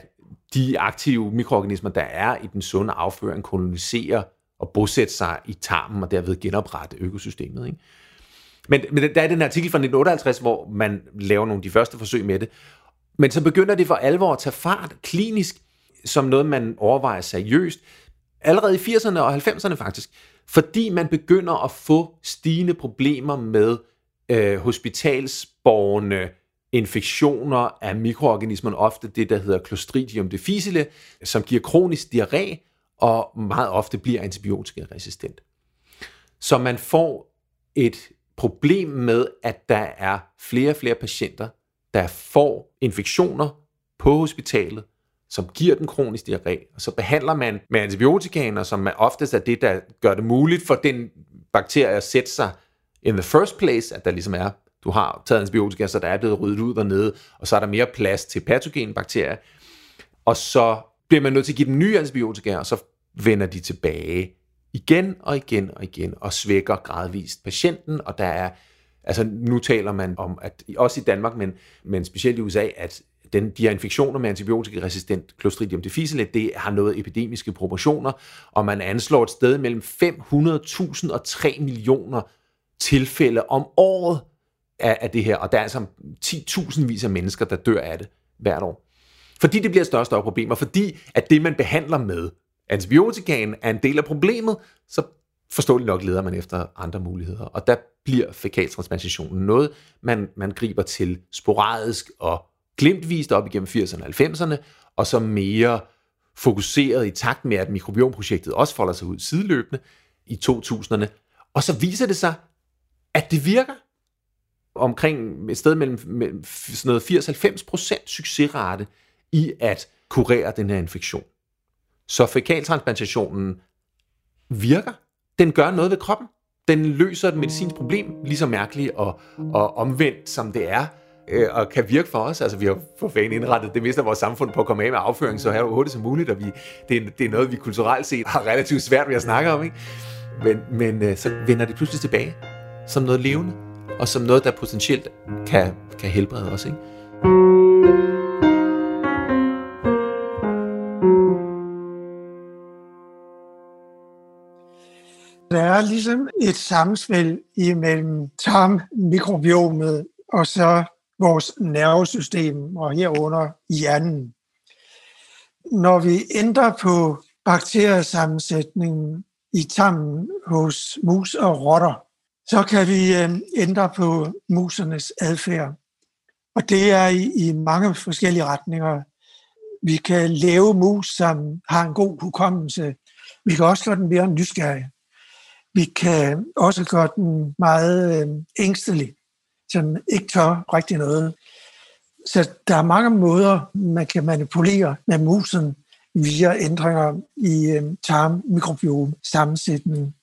de aktive mikroorganismer, der er i den sunde afføring, kolonisere og bosætte sig i tarmen, og derved genoprette økosystemet. Ikke? Men, men der er den artikel fra 1958, hvor man laver nogle af de første forsøg med det. Men så begynder det for alvor at tage fart klinisk, som noget, man overvejer seriøst. Allerede i 80'erne og 90'erne faktisk. Fordi man begynder at få stigende problemer med øh, hospitalsborgerne infektioner af mikroorganismerne, ofte det, der hedder Clostridium difficile, som giver kronisk diarré og meget ofte bliver antibiotikaresistent. Så man får et problem med, at der er flere og flere patienter, der får infektioner på hospitalet, som giver den kronisk diarré, og så behandler man med antibiotikaner, som oftest er det, der gør det muligt for den bakterie at sætte sig in the first place, at der ligesom er, du har taget antibiotika, så der er blevet ryddet ud dernede, og så er der mere plads til patogene bakterier, og så bliver man nødt til at give dem nye antibiotika, og så vender de tilbage igen og igen og igen, og svækker gradvist patienten, og der er, altså nu taler man om, at også i Danmark, men, men specielt i USA, at den, de her infektioner med antibiotikaresistent Clostridium difficile, det har noget epidemiske proportioner, og man anslår et sted mellem 500.000 og 3 millioner tilfælde om året af, af det her, og der er altså 10.000 vis af mennesker, der dør af det hvert år. Fordi det bliver større og større problemer, fordi at det, man behandler med, antibiotikaen er en del af problemet, så forståeligt nok leder man efter andre muligheder. Og der bliver fækaltransplantationen noget, man, man griber til sporadisk og glimtvist op igennem 80'erne og 90'erne, og så mere fokuseret i takt med, at mikrobiomprojektet også folder sig ud sideløbende i 2000'erne. Og så viser det sig, at det virker omkring et sted mellem, mellem sådan noget 80-90% succesrate i at kurere den her infektion. Så fækaltransplantationen virker. Den gør noget ved kroppen. Den løser et medicinsk problem, lige så mærkeligt og, og omvendt som det er, øh, og kan virke for os. Altså, vi har for fanden indrettet det meste af vores samfund på at komme af med afføring, så her hurtigt som muligt, og vi, det, er, det er noget, vi kulturelt set har relativt svært ved at snakke om. Ikke? Men, men øh, så vender det pludselig tilbage som noget levende, og som noget, der potentielt kan, kan helbrede os. Ikke? Der er ligesom et samspil imellem tarmmikrobiomet og så vores nervesystem, og herunder hjernen. Når vi ændrer på bakteriesammensætningen i tarmen hos mus og rotter, så kan vi øh, ændre på musernes adfærd. Og det er i, i mange forskellige retninger. Vi kan lave mus, som har en god hukommelse. Vi kan også gøre den mere nysgerrig. Vi kan også gøre den meget øh, ængstelig, som ikke tør rigtig noget. Så der er mange måder, man kan manipulere med musen via ændringer i øh, tarmmikrobiom sammensætningen.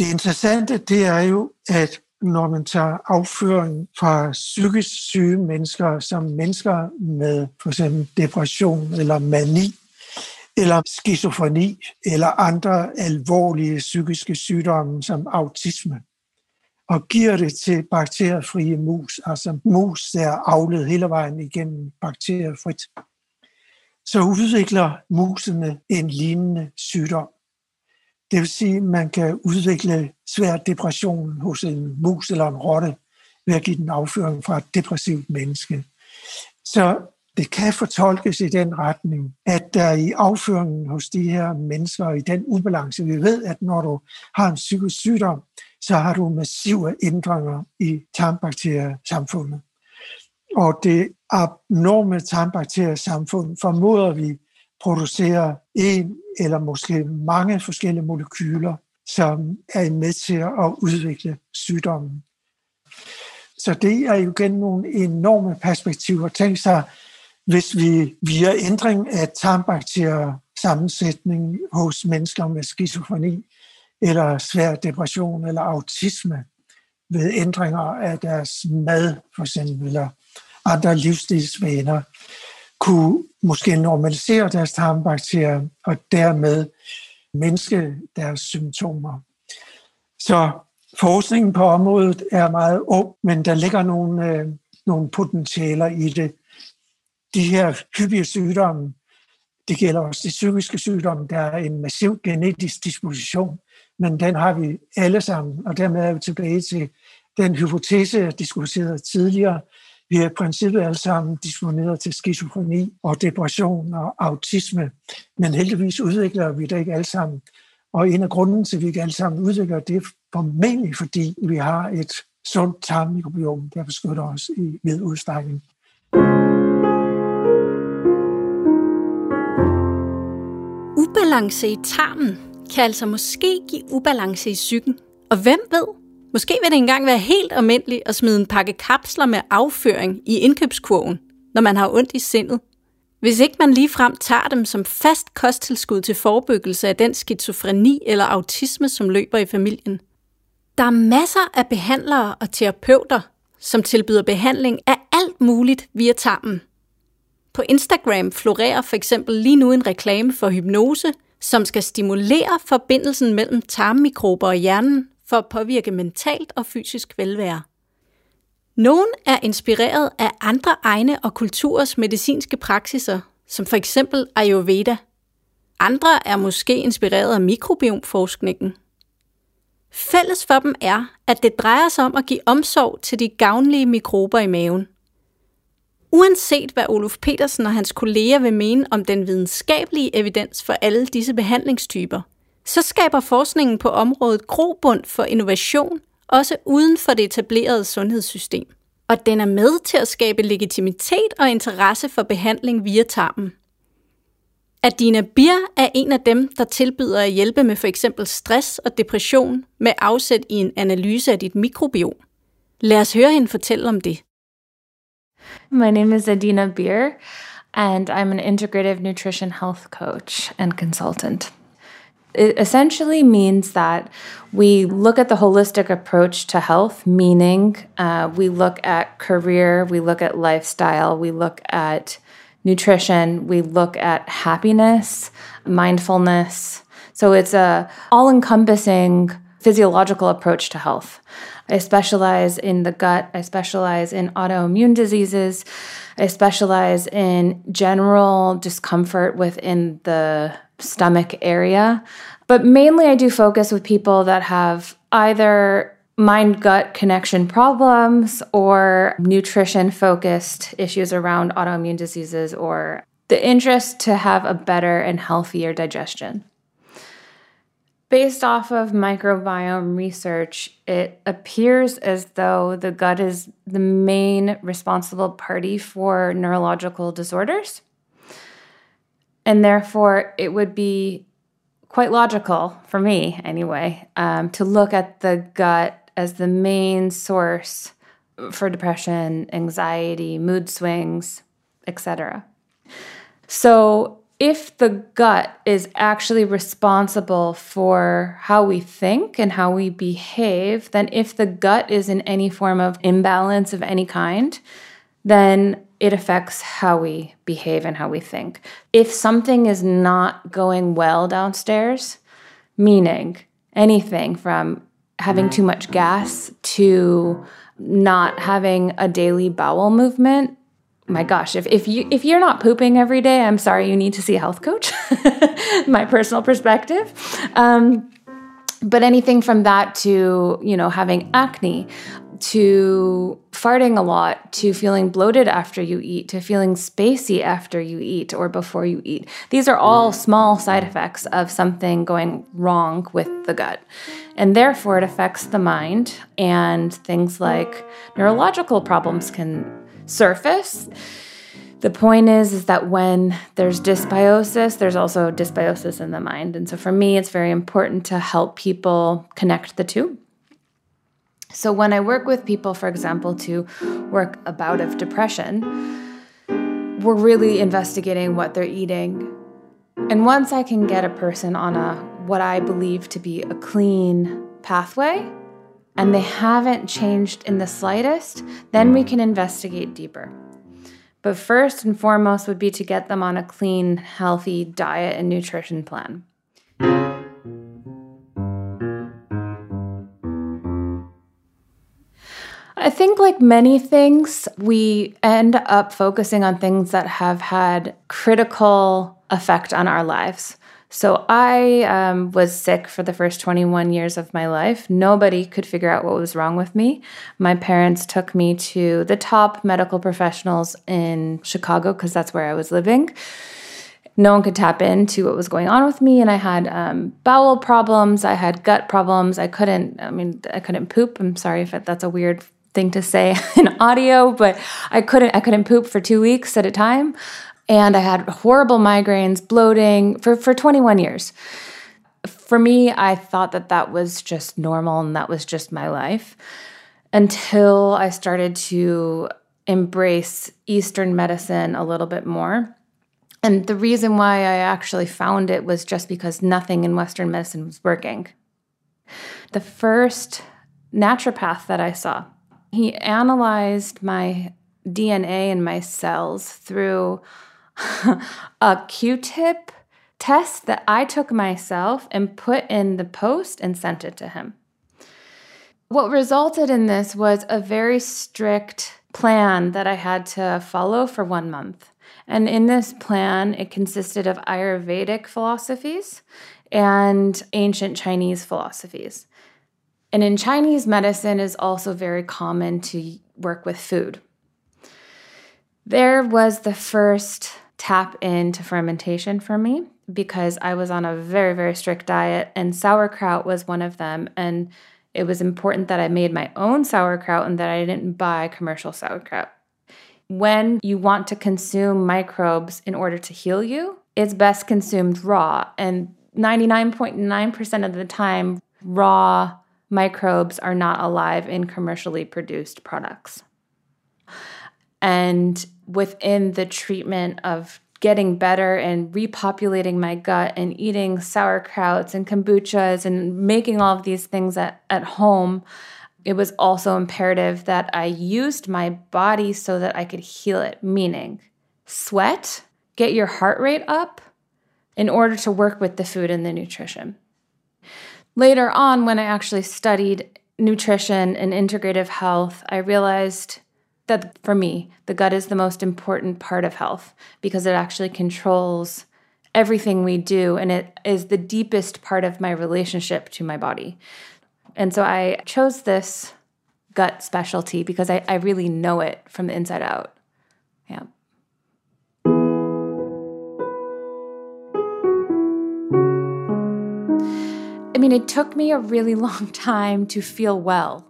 Det interessante det er jo, at når man tager afføring fra psykisk syge mennesker, som mennesker med for eksempel depression eller mani, eller skizofreni, eller andre alvorlige psykiske sygdomme som autisme, og giver det til bakteriefrie mus, altså mus, der er afledt hele vejen igennem bakteriefrit, så udvikler musene en lignende sygdom. Det vil sige, at man kan udvikle svær depression hos en mus eller en rotte ved at give den afføring fra et depressivt menneske. Så det kan fortolkes i den retning, at der i afføringen hos de her mennesker, i den ubalance, vi ved, at når du har en psykisk sygdom, så har du massive ændringer i tarmbakteriesamfundet. Og det abnorme tarmbakteriesamfund formoder vi producerer en eller måske mange forskellige molekyler, som er med til at udvikle sygdommen. Så det er jo igen nogle enorme perspektiver. Tænk sig, hvis vi via ændring af tarmbakterier sammensætning hos mennesker med skizofreni, eller svær depression eller autisme, ved ændringer af deres mad, for eksempel, eller andre livsstilsvaner, kunne måske normalisere deres tarmbakterier og dermed mindske deres symptomer. Så forskningen på området er meget ung, men der ligger nogle, øh, nogle potentialer i det. De her hyppige sygdomme, det gælder også de psykiske sygdomme, der er en massiv genetisk disposition, men den har vi alle sammen, og dermed er vi tilbage til den hypotese, jeg diskuterede tidligere, vi er i princippet alle sammen disponeret til skizofreni og depression og autisme, men heldigvis udvikler vi det ikke alle sammen. Og en af grunden til, at vi ikke alle sammen udvikler det, er formentlig fordi vi har et sundt tarmmikrobiom, der beskytter os i vid udstrækning. Ubalance i tarmen kan altså måske give ubalance i psyken. Og hvem ved, Måske vil det engang være helt almindeligt at smide en pakke kapsler med afføring i indkøbskurven, når man har ondt i sindet. Hvis ikke man lige frem tager dem som fast kosttilskud til forebyggelse af den skizofreni eller autisme, som løber i familien. Der er masser af behandlere og terapeuter, som tilbyder behandling af alt muligt via tarmen. På Instagram florerer for eksempel lige nu en reklame for hypnose, som skal stimulere forbindelsen mellem tarmmikrober og hjernen for at påvirke mentalt og fysisk velvære. Nogen er inspireret af andre egne og kulturers medicinske praksiser, som for eksempel Ayurveda. Andre er måske inspireret af mikrobiomforskningen. Fælles for dem er, at det drejer sig om at give omsorg til de gavnlige mikrober i maven. Uanset hvad Olof Petersen og hans kolleger vil mene om den videnskabelige evidens for alle disse behandlingstyper – så skaber forskningen på området grobund for innovation, også uden for det etablerede sundhedssystem. Og den er med til at skabe legitimitet og interesse for behandling via tarmen. Adina Bir er en af dem, der tilbyder at hjælpe med for eksempel stress og depression med afsæt i en analyse af dit mikrobiom. Lad os høre hende fortælle om det. My name is Adina Beer, and I'm an integrative nutrition health coach and consultant. It essentially means that we look at the holistic approach to health, meaning uh, we look at career, we look at lifestyle, we look at nutrition, we look at happiness, mindfulness. So it's a all-encompassing physiological approach to health. I specialize in the gut, I specialize in autoimmune diseases, I specialize in general discomfort within the stomach area. But mainly I do focus with people that have either mind gut connection problems or nutrition focused issues around autoimmune diseases or the interest to have a better and healthier digestion. Based off of microbiome research, it appears as though the gut is the main responsible party for neurological disorders. And therefore, it would be quite logical for me, anyway, um, to look at the gut as the main source for depression, anxiety, mood swings, etc. So, if the gut is actually responsible for how we think and how we behave, then if the gut is in any form of imbalance of any kind, then it affects how we behave and how we think. If something is not going well downstairs, meaning anything from having too much gas to not having a daily bowel movement my gosh if, if you if you're not pooping every day i'm sorry you need to see a health coach my personal perspective um, but anything from that to you know having acne to farting a lot to feeling bloated after you eat to feeling spacey after you eat or before you eat. These are all mm. small side effects of something going wrong with the gut. And therefore it affects the mind and things like neurological problems can surface the point is is that when there's dysbiosis there's also dysbiosis in the mind. And so for me it's very important to help people connect the two. So when i work with people for example to work a bout of depression we're really investigating what they're eating. And once i can get a person on a what i believe to be a clean pathway and they haven't changed in the slightest then we can investigate deeper but first and foremost would be to get them on a clean, healthy diet and nutrition plan. I think, like many things, we end up focusing on things that have had critical effect on our lives. So I um, was sick for the first 21 years of my life. Nobody could figure out what was wrong with me. My parents took me to the top medical professionals in Chicago because that's where I was living. No one could tap into what was going on with me, and I had um, bowel problems. I had gut problems. I couldn't. I mean, I couldn't poop. I'm sorry if that's a weird thing to say in audio, but I couldn't. I couldn't poop for two weeks at a time and I had horrible migraines, bloating for, for 21 years. For me, I thought that that was just normal and that was just my life until I started to embrace Eastern medicine a little bit more. And the reason why I actually found it was just because nothing in Western medicine was working. The first naturopath that I saw, he analyzed my DNA and my cells through a Q tip test that I took myself and put in the post and sent it to him. What resulted in this was a very strict plan that I had to follow for one month. And in this plan, it consisted of Ayurvedic philosophies and ancient Chinese philosophies. And in Chinese medicine is also very common to work with food. There was the first tap into fermentation for me. because I was on a very, very strict diet, and sauerkraut was one of them. And it was important that I made my own sauerkraut and that I didn't buy commercial sauerkraut. When you want to consume microbes in order to heal you, it's best consumed raw. And 99.9% of the time, raw microbes are not alive in commercially produced products. And within the treatment of getting better and repopulating my gut and eating sauerkrauts and kombuchas and making all of these things at, at home, it was also imperative that I used my body so that I could heal it, meaning sweat, get your heart rate up in order to work with the food and the nutrition. Later on, when I actually studied nutrition and integrative health, I realized that for me, the gut is the most important part of health because it actually controls everything we do and it is the deepest part of my relationship to my body. And so I chose this gut specialty because I, I really know it from the inside out. Yeah. I mean, it took me a really long time to feel well.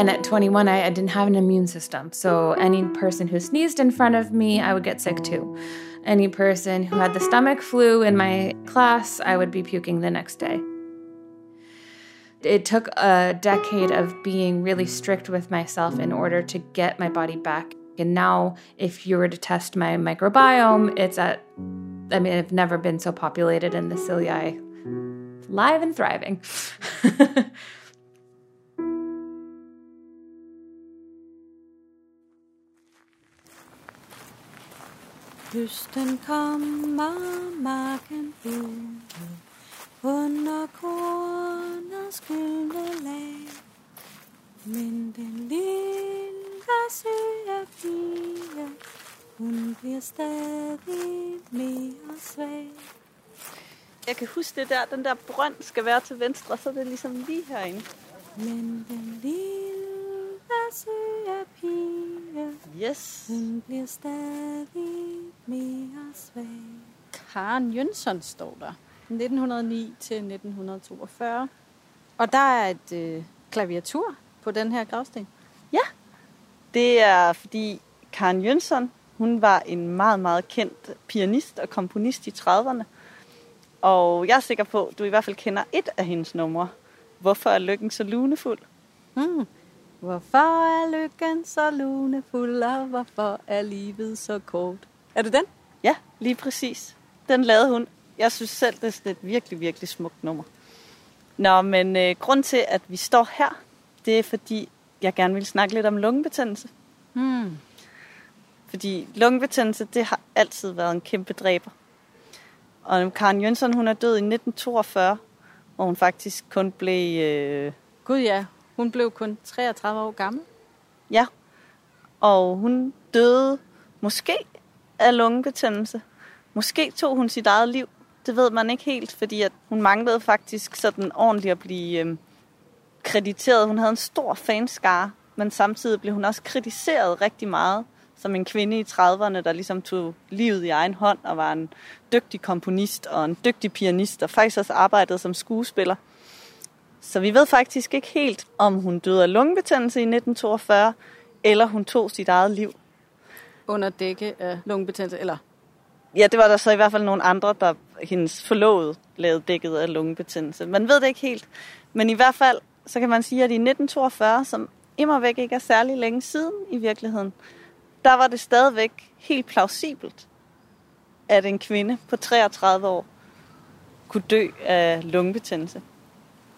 And at 21, I, I, didn't have an immune system. So any person who sneezed in front of me, I would get sick too. Any person who had the stomach flu in my class, I would be puking the next day. It took a decade of being really strict with myself in order to get my body back. And now, if you were to test my microbiome, it's at, I mean, I've never been so populated in the ciliary, live and thriving. Høsten kommer, marken buer, under kornets gyldne lag. Men den lille søge pige, hun bliver stadig mere svag. Jeg kan huske det der, den der brønd skal være til venstre, så er det ligesom lige herinde. Men den lille søge pige, Yes. hun bliver stadig mere svag. Karen Jønsson står der. 1909 til 1942. Og der er et øh, klaviatur på den her gravsten. Det er fordi Karen Jønsson, hun var en meget, meget kendt pianist og komponist i 30'erne. Og jeg er sikker på, at du i hvert fald kender et af hendes numre. Hvorfor er lykken så lunefuld? Hmm. Hvorfor er lykken så lunefuld, og hvorfor er livet så kort? Er det den? Ja, lige præcis. Den lavede hun. Jeg synes selv, det er sådan et virkelig, virkelig smukt nummer. Nå, men øh, grund til, at vi står her, det er fordi, jeg gerne vil snakke lidt om lungebetændelse. Hmm. Fordi lungebetændelse, det har altid været en kæmpe dræber. Og Karen Jønsson, hun er død i 1942, hvor hun faktisk kun blev... Øh, Gud ja, hun blev kun 33 år gammel. ja, og hun døde måske af lungebetændelse. Måske tog hun sit eget liv. Det ved man ikke helt, fordi at hun manglede faktisk sådan ordentligt at blive øh, krediteret. Hun havde en stor fanskare, men samtidig blev hun også kritiseret rigtig meget som en kvinde i 30'erne, der ligesom tog livet i egen hånd og var en dygtig komponist og en dygtig pianist, og faktisk også arbejdede som skuespiller. Så vi ved faktisk ikke helt, om hun døde af lungebetændelse i 1942, eller hun tog sit eget liv. Under dække af lungebetændelse, eller Ja, det var der så i hvert fald nogle andre, der hendes forlovede lavede dækket af lungebetændelse. Man ved det ikke helt, men i hvert fald, så kan man sige, at i 1942, som immer væk ikke er særlig længe siden i virkeligheden, der var det stadigvæk helt plausibelt, at en kvinde på 33 år kunne dø af lungebetændelse.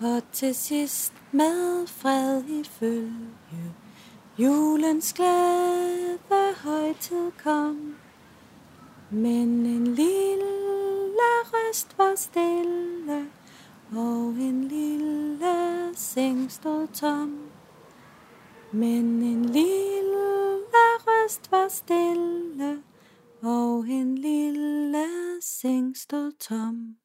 Og til sidst med fred i følge, julens glæde højtid kom. Men en lille røst var stille, og en lille seng stod tom. Men en lille røst var stille, og en lille seng stod tom.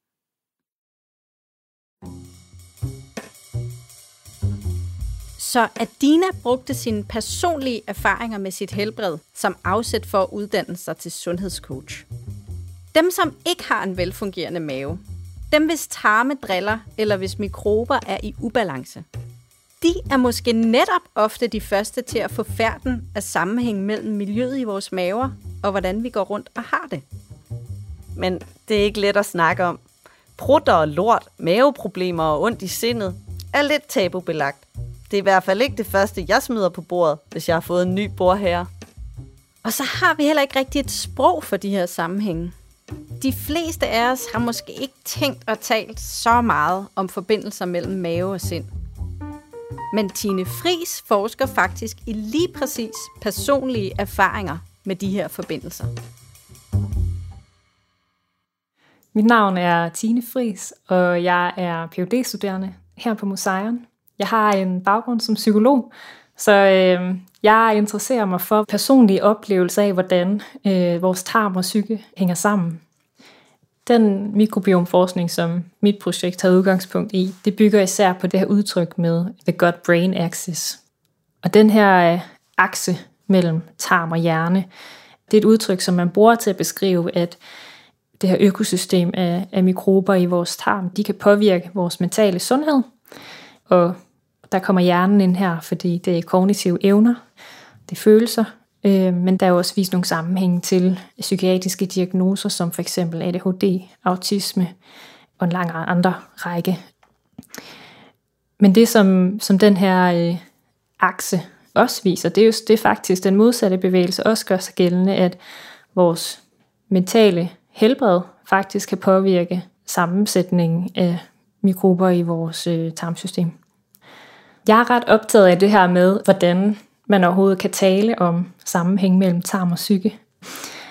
Så Adina brugte sine personlige erfaringer med sit helbred som afsæt for at uddanne sig til sundhedscoach. Dem, som ikke har en velfungerende mave, dem hvis tarme driller, eller hvis mikrober er i ubalance, de er måske netop ofte de første til at få færden af sammenhæng mellem miljøet i vores maver og hvordan vi går rundt og har det. Men det er ikke let at snakke om. Prutter og lort, maveproblemer og ondt i sindet er lidt tabubelagt. Det er i hvert fald ikke det første, jeg smider på bordet, hvis jeg har fået en ny bordherre. Og så har vi heller ikke rigtig et sprog for de her sammenhænge. De fleste af os har måske ikke tænkt og talt så meget om forbindelser mellem mave og sind. Men Tine Fris forsker faktisk i lige præcis personlige erfaringer med de her forbindelser. Mit navn er Tine Fris, og jeg er phd studerende her på Museum. Jeg har en baggrund som psykolog, så øh, jeg interesserer mig for personlige oplevelser af, hvordan øh, vores tarm og psyke hænger sammen. Den mikrobiomforskning, som mit projekt har udgangspunkt i, det bygger især på det her udtryk med the gut-brain axis. Og den her øh, akse mellem tarm og hjerne, det er et udtryk, som man bruger til at beskrive, at det her økosystem af, af mikrober i vores tarm, de kan påvirke vores mentale sundhed. Og der kommer hjernen ind her, fordi det er kognitive evner, det er følelser, øh, men der er også vist nogle sammenhænge til psykiatriske diagnoser, som for eksempel ADHD, autisme og en lang andre række. Men det, som, som den her øh, akse også viser, det er jo det er faktisk den modsatte bevægelse også gør sig gældende, at vores mentale helbred faktisk kan påvirke sammensætningen af mikrober i vores øh, tarmsystem. Jeg er ret optaget af det her med, hvordan man overhovedet kan tale om sammenhæng mellem tarm og psyke.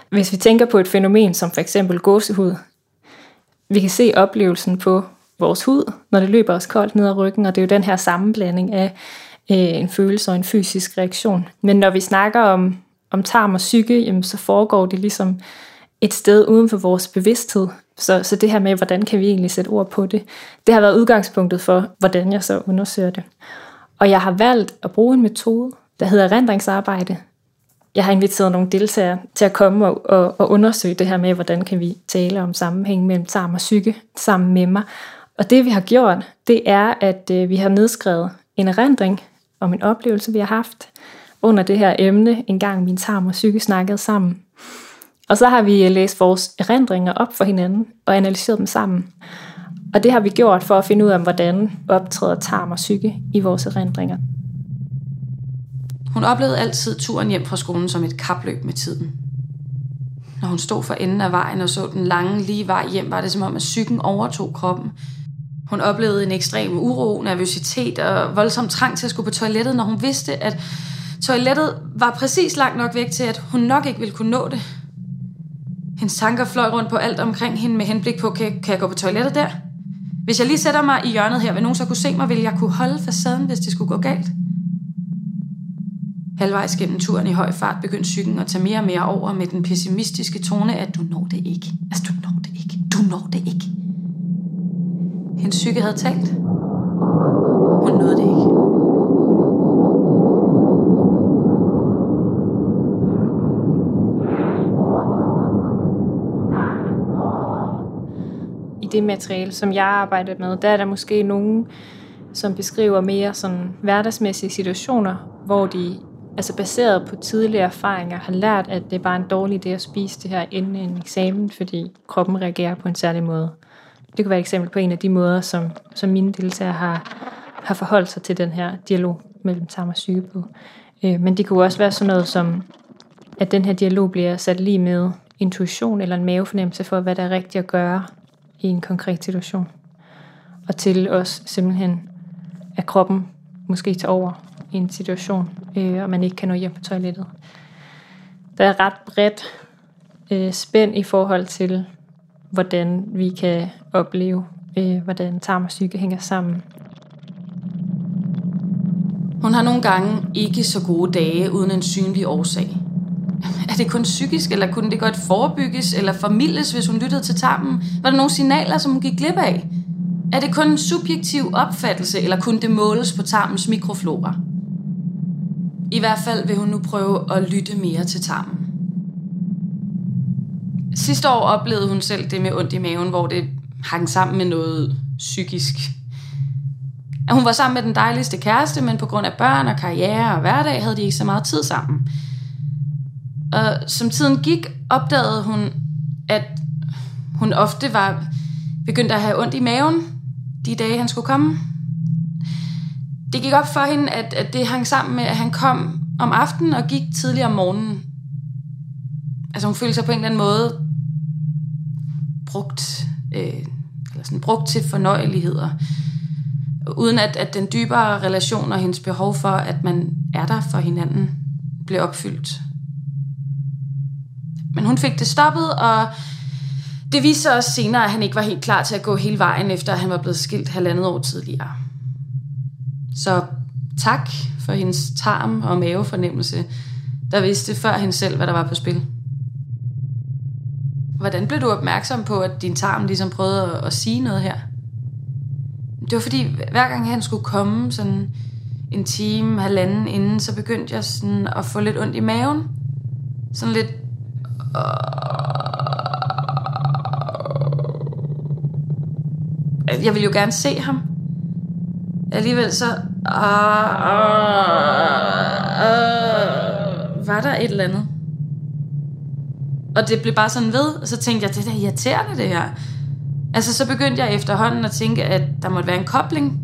Hvis vi tænker på et fænomen som for eksempel gåsehud, vi kan se oplevelsen på vores hud, når det løber os koldt ned ad ryggen, og det er jo den her sammenblanding af øh, en følelse og en fysisk reaktion. Men når vi snakker om, om tarm og psyke, jamen, så foregår det ligesom et sted uden for vores bevidsthed. Så, så det her med, hvordan kan vi egentlig sætte ord på det, det har været udgangspunktet for, hvordan jeg så undersøger det. Og jeg har valgt at bruge en metode, der hedder rendringsarbejde. Jeg har inviteret nogle deltagere til at komme og, og, og undersøge det her med, hvordan kan vi tale om sammenhæng mellem tarm og psyke sammen med mig. Og det vi har gjort, det er, at øh, vi har nedskrevet en erindring om en oplevelse, vi har haft under det her emne, en gang min tarm og psyke snakkede sammen. Og så har vi øh, læst vores erindringer op for hinanden og analyseret dem sammen. Og det har vi gjort for at finde ud af, hvordan optræder tarm og psyke i vores erindringer. Hun oplevede altid turen hjem fra skolen som et kapløb med tiden. Når hun stod for enden af vejen og så den lange, lige vej hjem, var det som om, at psyken overtog kroppen. Hun oplevede en ekstrem uro, nervøsitet og voldsom trang til at skulle på toilettet, når hun vidste, at toilettet var præcis langt nok væk til, at hun nok ikke ville kunne nå det. Hendes tanker fløj rundt på alt omkring hende med henblik på, kan, kan jeg gå på toilettet der? Hvis jeg lige sætter mig i hjørnet her, vil nogen så kunne se mig, vil jeg kunne holde facaden, hvis det skulle gå galt? Halvvejs gennem turen i høj fart begyndte cyklen at tage mere og mere over med den pessimistiske tone, at du når det ikke. Altså, du når det ikke. Du når det ikke. Hendes psyke havde talt. Hun nåede det ikke. I det materiale, som jeg arbejder med, der er der måske nogen, som beskriver mere sådan hverdagsmæssige situationer, hvor de altså baseret på tidligere erfaringer, har lært, at det er bare en dårlig idé at spise det her inden en eksamen, fordi kroppen reagerer på en særlig måde. Det kunne være et eksempel på en af de måder, som, som mine deltagere har, har forholdt sig til den her dialog mellem tarm og syge på. Øh, men det kunne også være sådan noget som, at den her dialog bliver sat lige med intuition eller en mavefornemmelse for, hvad der er rigtigt at gøre i en konkret situation. Og til os simpelthen, at kroppen måske tager over i en situation, øh, og man ikke kan nå hjem på toilettet. Der er ret bredt øh, spænd i forhold til, hvordan vi kan opleve, øh, hvordan tarm og psyke hænger sammen. Hun har nogle gange ikke så gode dage uden en synlig årsag. Er det kun psykisk, eller kunne det godt forebygges eller formidles, hvis hun lyttede til tarmen? Var der nogle signaler, som hun gik glip af? Er det kun en subjektiv opfattelse, eller kunne det måles på tarmens mikroflora? I hvert fald vil hun nu prøve at lytte mere til tarmen. Sidste år oplevede hun selv det med ondt i maven, hvor det hang sammen med noget psykisk. At hun var sammen med den dejligste kæreste, men på grund af børn og karriere og hverdag havde de ikke så meget tid sammen. Og som tiden gik, opdagede hun, at hun ofte var begyndt at have ondt i maven de dage, han skulle komme. Det gik op for hende, at, at det hang sammen med, at han kom om aftenen og gik tidligere om morgenen. Altså hun følte sig på en eller anden måde brugt, øh, eller sådan brugt til fornøjeligheder, uden at, at den dybere relation og hendes behov for, at man er der for hinanden, blev opfyldt. Men hun fik det stoppet, og det viste sig også senere, at han ikke var helt klar til at gå hele vejen, efter at han var blevet skilt halvandet år tidligere. Så tak for hendes tarm og mavefornemmelse, der vidste før hende selv, hvad der var på spil. Hvordan blev du opmærksom på, at din tarm ligesom prøvede at, at sige noget her? Det var fordi, hver gang han skulle komme sådan en time, halvanden inden, så begyndte jeg sådan at få lidt ondt i maven. Sådan lidt... Øh, jeg ville jo gerne se ham. Alligevel så... Uh, uh, uh, var der et eller andet. Og det blev bare sådan ved, og så tænkte jeg, det er da irriterende det her. Altså så begyndte jeg efterhånden at tænke, at der måtte være en kobling.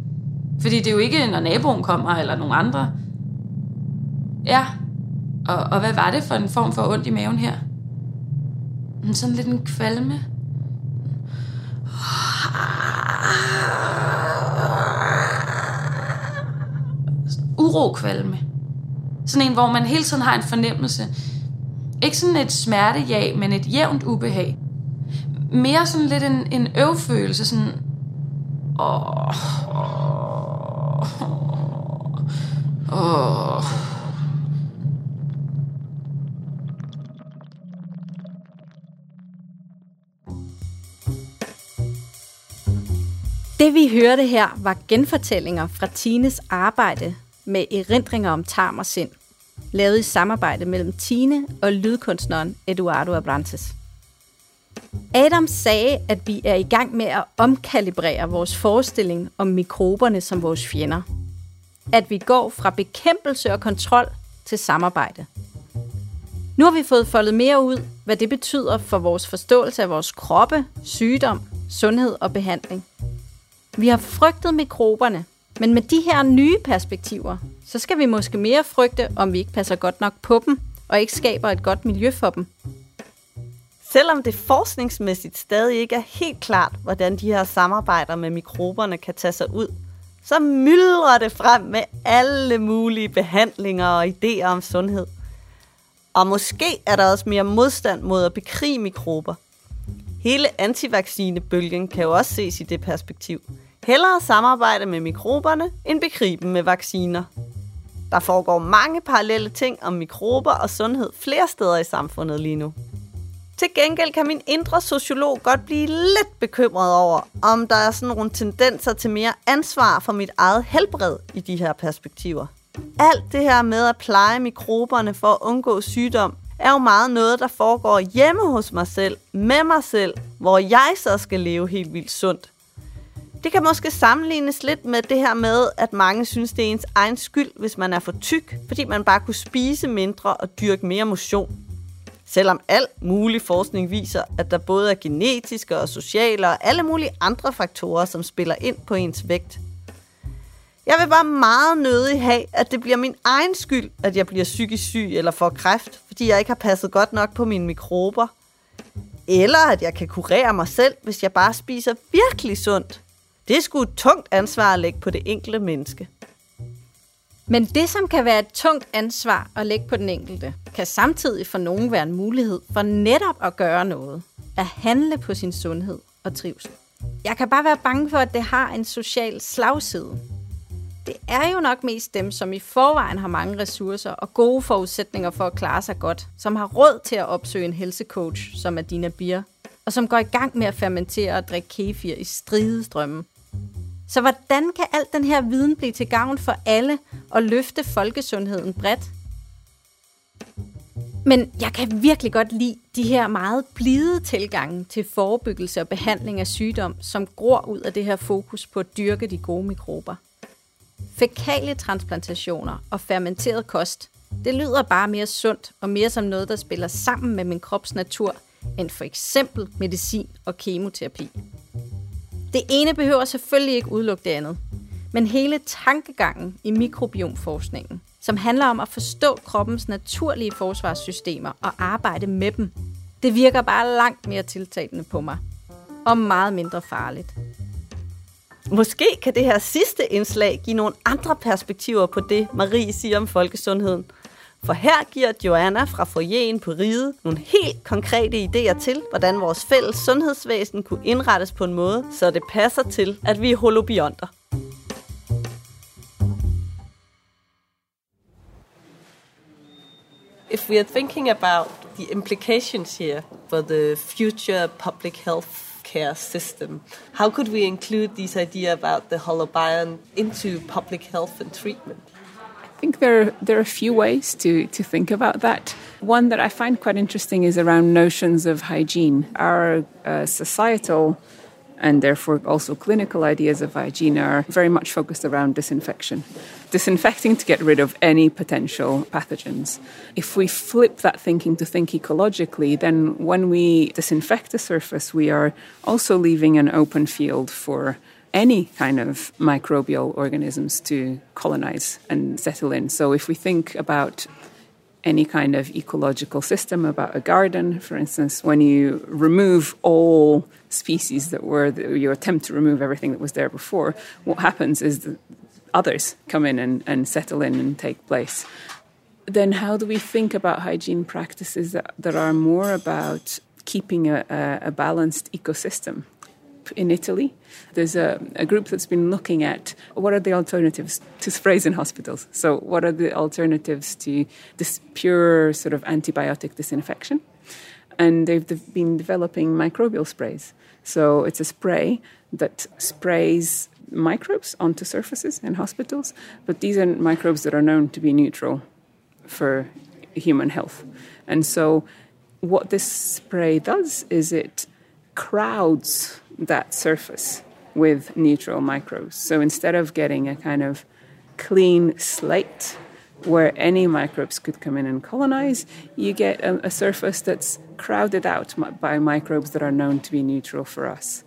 Fordi det er jo ikke, når naboen kommer, eller nogen andre. Ja, og, og hvad var det for en form for ondt i maven her? Sådan lidt en kvalme. Urokvalme. Sådan en, hvor man hele tiden har en fornemmelse. Ikke sådan et smertejag, men et jævnt ubehag. Mere sådan lidt en, en øvfølelse, sådan... Åh, åh, åh. Det vi hørte her var genfortællinger fra Tines arbejde med erindringer om tarm og sind, lavet i samarbejde mellem Tine og lydkunstneren Eduardo Abrantes. Adam sagde, at vi er i gang med at omkalibrere vores forestilling om mikroberne som vores fjender. At vi går fra bekæmpelse og kontrol til samarbejde. Nu har vi fået foldet mere ud, hvad det betyder for vores forståelse af vores kroppe, sygdom, sundhed og behandling. Vi har frygtet mikroberne, men med de her nye perspektiver, så skal vi måske mere frygte, om vi ikke passer godt nok på dem, og ikke skaber et godt miljø for dem. Selvom det forskningsmæssigt stadig ikke er helt klart, hvordan de her samarbejder med mikroberne kan tage sig ud, så myldrer det frem med alle mulige behandlinger og idéer om sundhed. Og måske er der også mere modstand mod at bekrige mikrober. Hele antivaccinebølgen kan jo også ses i det perspektiv. Hellere samarbejde med mikroberne, end bekrige med vacciner. Der foregår mange parallelle ting om mikrober og sundhed flere steder i samfundet lige nu. Til gengæld kan min indre sociolog godt blive lidt bekymret over, om der er sådan nogle tendenser til mere ansvar for mit eget helbred i de her perspektiver. Alt det her med at pleje mikroberne for at undgå sygdom, er jo meget noget, der foregår hjemme hos mig selv, med mig selv, hvor jeg så skal leve helt vildt sundt. Det kan måske sammenlignes lidt med det her med, at mange synes, det er ens egen skyld, hvis man er for tyk, fordi man bare kunne spise mindre og dyrke mere motion. Selvom al mulig forskning viser, at der både er genetiske og sociale og alle mulige andre faktorer, som spiller ind på ens vægt. Jeg vil bare meget nødig have, at det bliver min egen skyld, at jeg bliver psykisk syg eller får kræft, fordi jeg ikke har passet godt nok på mine mikrober. Eller at jeg kan kurere mig selv, hvis jeg bare spiser virkelig sundt. Det er sgu et tungt ansvar at lægge på det enkelte menneske. Men det, som kan være et tungt ansvar at lægge på den enkelte, kan samtidig for nogen være en mulighed for netop at gøre noget. At handle på sin sundhed og trivsel. Jeg kan bare være bange for, at det har en social slagside. Det er jo nok mest dem, som i forvejen har mange ressourcer og gode forudsætninger for at klare sig godt, som har råd til at opsøge en helsecoach, som er Dina Bier, og som går i gang med at fermentere og drikke kefir i stridestrømme. Så hvordan kan alt den her viden blive til gavn for alle og løfte folkesundheden bredt? Men jeg kan virkelig godt lide de her meget blide tilgange til forebyggelse og behandling af sygdom, som gror ud af det her fokus på at dyrke de gode mikrober. Fækalietransplantationer og fermenteret kost, det lyder bare mere sundt og mere som noget, der spiller sammen med min krops natur, end for eksempel medicin og kemoterapi. Det ene behøver selvfølgelig ikke udelukke det andet, men hele tankegangen i mikrobiomforskningen, som handler om at forstå kroppens naturlige forsvarssystemer og arbejde med dem, det virker bare langt mere tiltalende på mig. Og meget mindre farligt. Måske kan det her sidste indslag give nogle andre perspektiver på det, Marie siger om folkesundheden. For her giver Joanna fra Foyeren på Ride nogle helt konkrete idéer til, hvordan vores fælles sundhedsvæsen kunne indrettes på en måde, så det passer til, at vi er holobionter. If we are thinking about the implications here for the future public health care system. How could we include this idea about the holobiont into public health and treatment? I think there there are a few ways to to think about that. One that I find quite interesting is around notions of hygiene. Our uh, societal and therefore also clinical ideas of hygiene are very much focused around disinfection. Disinfecting to get rid of any potential pathogens. If we flip that thinking to think ecologically, then when we disinfect a surface, we are also leaving an open field for any kind of microbial organisms to colonize and settle in. So if we think about any kind of ecological system about a garden. For instance, when you remove all species that were, you attempt to remove everything that was there before, what happens is that others come in and, and settle in and take place. Then, how do we think about hygiene practices that, that are more about keeping a, a, a balanced ecosystem? In Italy. There's a, a, group that's been looking at what are the alternatives to sprays in hospitals. So, what are the alternatives to this pure sort of antibiotic disinfection? And they've been developing microbial sprays. So, it's a spray that sprays microbes onto surfaces in hospitals, but these are microbes that are known to be neutral for human health. And so, what this spray does is it crowds that surface with neutral microbes. So instead of getting a kind of clean slate where any microbes could come in and colonize, you get a, a, surface that's crowded out by microbes that are known to be neutral for us.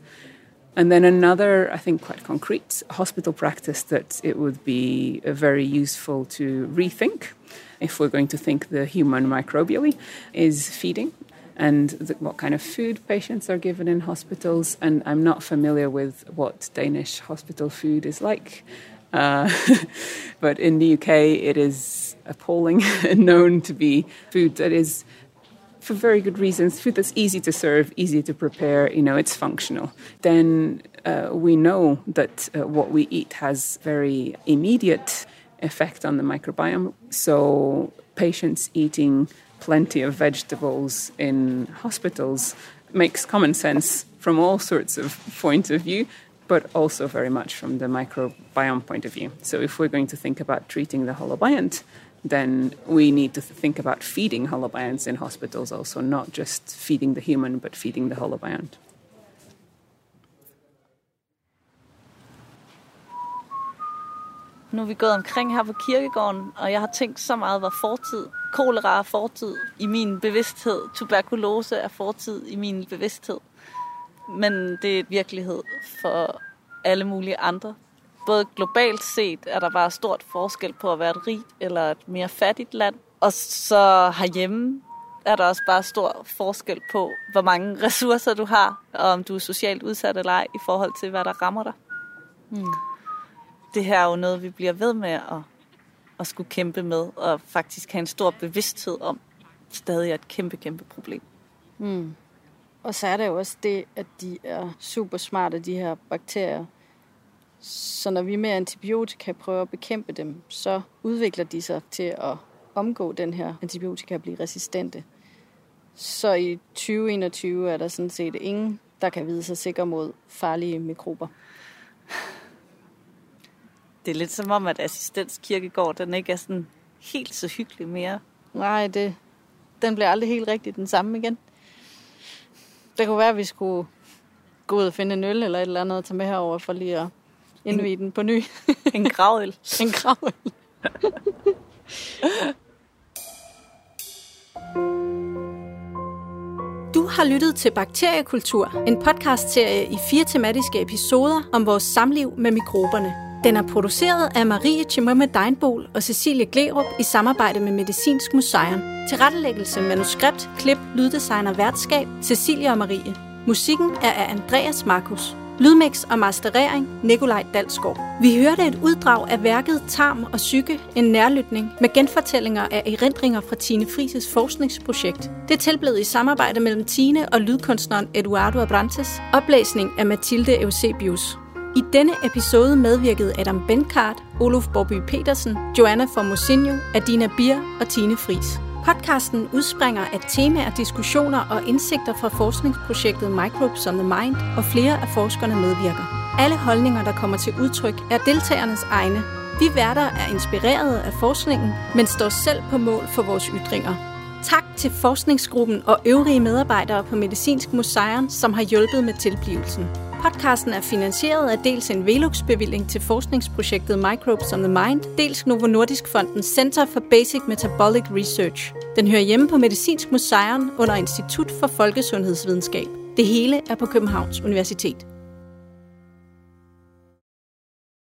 And then another, I think, quite concrete hospital practice that it would be uh, very useful to rethink if we're going to think the human microbially is feeding and the, what kind of food patients are given in hospitals. And I'm not familiar with what Danish hospital food is like. Uh, but in the UK, it is appalling and known to be food that is, for very good reasons, food that's easy to serve, easy to prepare, you know, it's functional. Then uh, we know that uh, what we eat has very immediate effect on the microbiome. So patients eating plenty of vegetables in hospitals makes common sense from all sorts of point of view, but also very much from the microbiome point of view. So if we're going to think about treating the holobiont, then we need to think about feeding holobionts in hospitals also, not just feeding the human, but feeding the holobiont. Nu er vi gået omkring her på kirkegården, og jeg har tænkt så meget, hvad fortid. Kolera er fortid i min bevidsthed. Tuberkulose er fortid i min bevidsthed. Men det er virkelighed for alle mulige andre. Både globalt set er der bare stort forskel på at være et rigt eller et mere fattigt land. Og så herhjemme er der også bare stor forskel på, hvor mange ressourcer du har, og om du er socialt udsat eller ej, i forhold til, hvad der rammer dig. Mm det her er jo noget, vi bliver ved med at, at skulle kæmpe med, og faktisk have en stor bevidsthed om, stadig er et kæmpe, kæmpe problem. Mm. Og så er det jo også det, at de er super smarte, de her bakterier. Så når vi med antibiotika prøver at bekæmpe dem, så udvikler de sig til at omgå den her antibiotika og blive resistente. Så i 2021 er der sådan set ingen, der kan vide sig sikker mod farlige mikrober det er lidt som om, at assistenskirkegård, den ikke er sådan helt så hyggelig mere. Nej, det, den bliver aldrig helt rigtig den samme igen. Det kunne være, at vi skulle gå ud og finde en øl eller et eller andet og tage med herover for lige at indvide den på ny. en gravøl. en gravøl. Du har lyttet til Bakteriekultur, en podcastserie i fire tematiske episoder om vores samliv med mikroberne. Den er produceret af Marie Chimømme Deinbol og Cecilie Glerup i samarbejde med Medicinsk Museum. Tilrettelæggelse, manuskript, klip, lyddesign og værtskab Cecilie og Marie. Musikken er af Andreas Markus. Lydmix og masterering Nikolaj Dalsgaard. Vi hørte et uddrag af værket Tarm og Psyke, en nærlytning med genfortællinger af erindringer fra Tine Frises forskningsprojekt. Det tilblev i samarbejde mellem Tine og lydkunstneren Eduardo Abrantes, oplæsning af Mathilde Eusebius. I denne episode medvirkede Adam Benkart, Olof Borby Petersen, Joanna Formosinho, Adina Bier og Tine Fris. Podcasten udspringer af temaer, diskussioner og indsigter fra forskningsprojektet Microbes on the Mind, og flere af forskerne medvirker. Alle holdninger, der kommer til udtryk, er deltagernes egne. Vi værter er inspireret af forskningen, men står selv på mål for vores ytringer. Tak til forskningsgruppen og øvrige medarbejdere på Medicinsk Museum, som har hjulpet med tilblivelsen. Podcasten er finansieret af dels en Velux-bevilling til forskningsprojektet Microbes on the Mind, dels Novo Nordisk Fondens Center for Basic Metabolic Research. Den hører hjemme på Medicinsk Museum under Institut for Folkesundhedsvidenskab. Det hele er på Københavns Universitet.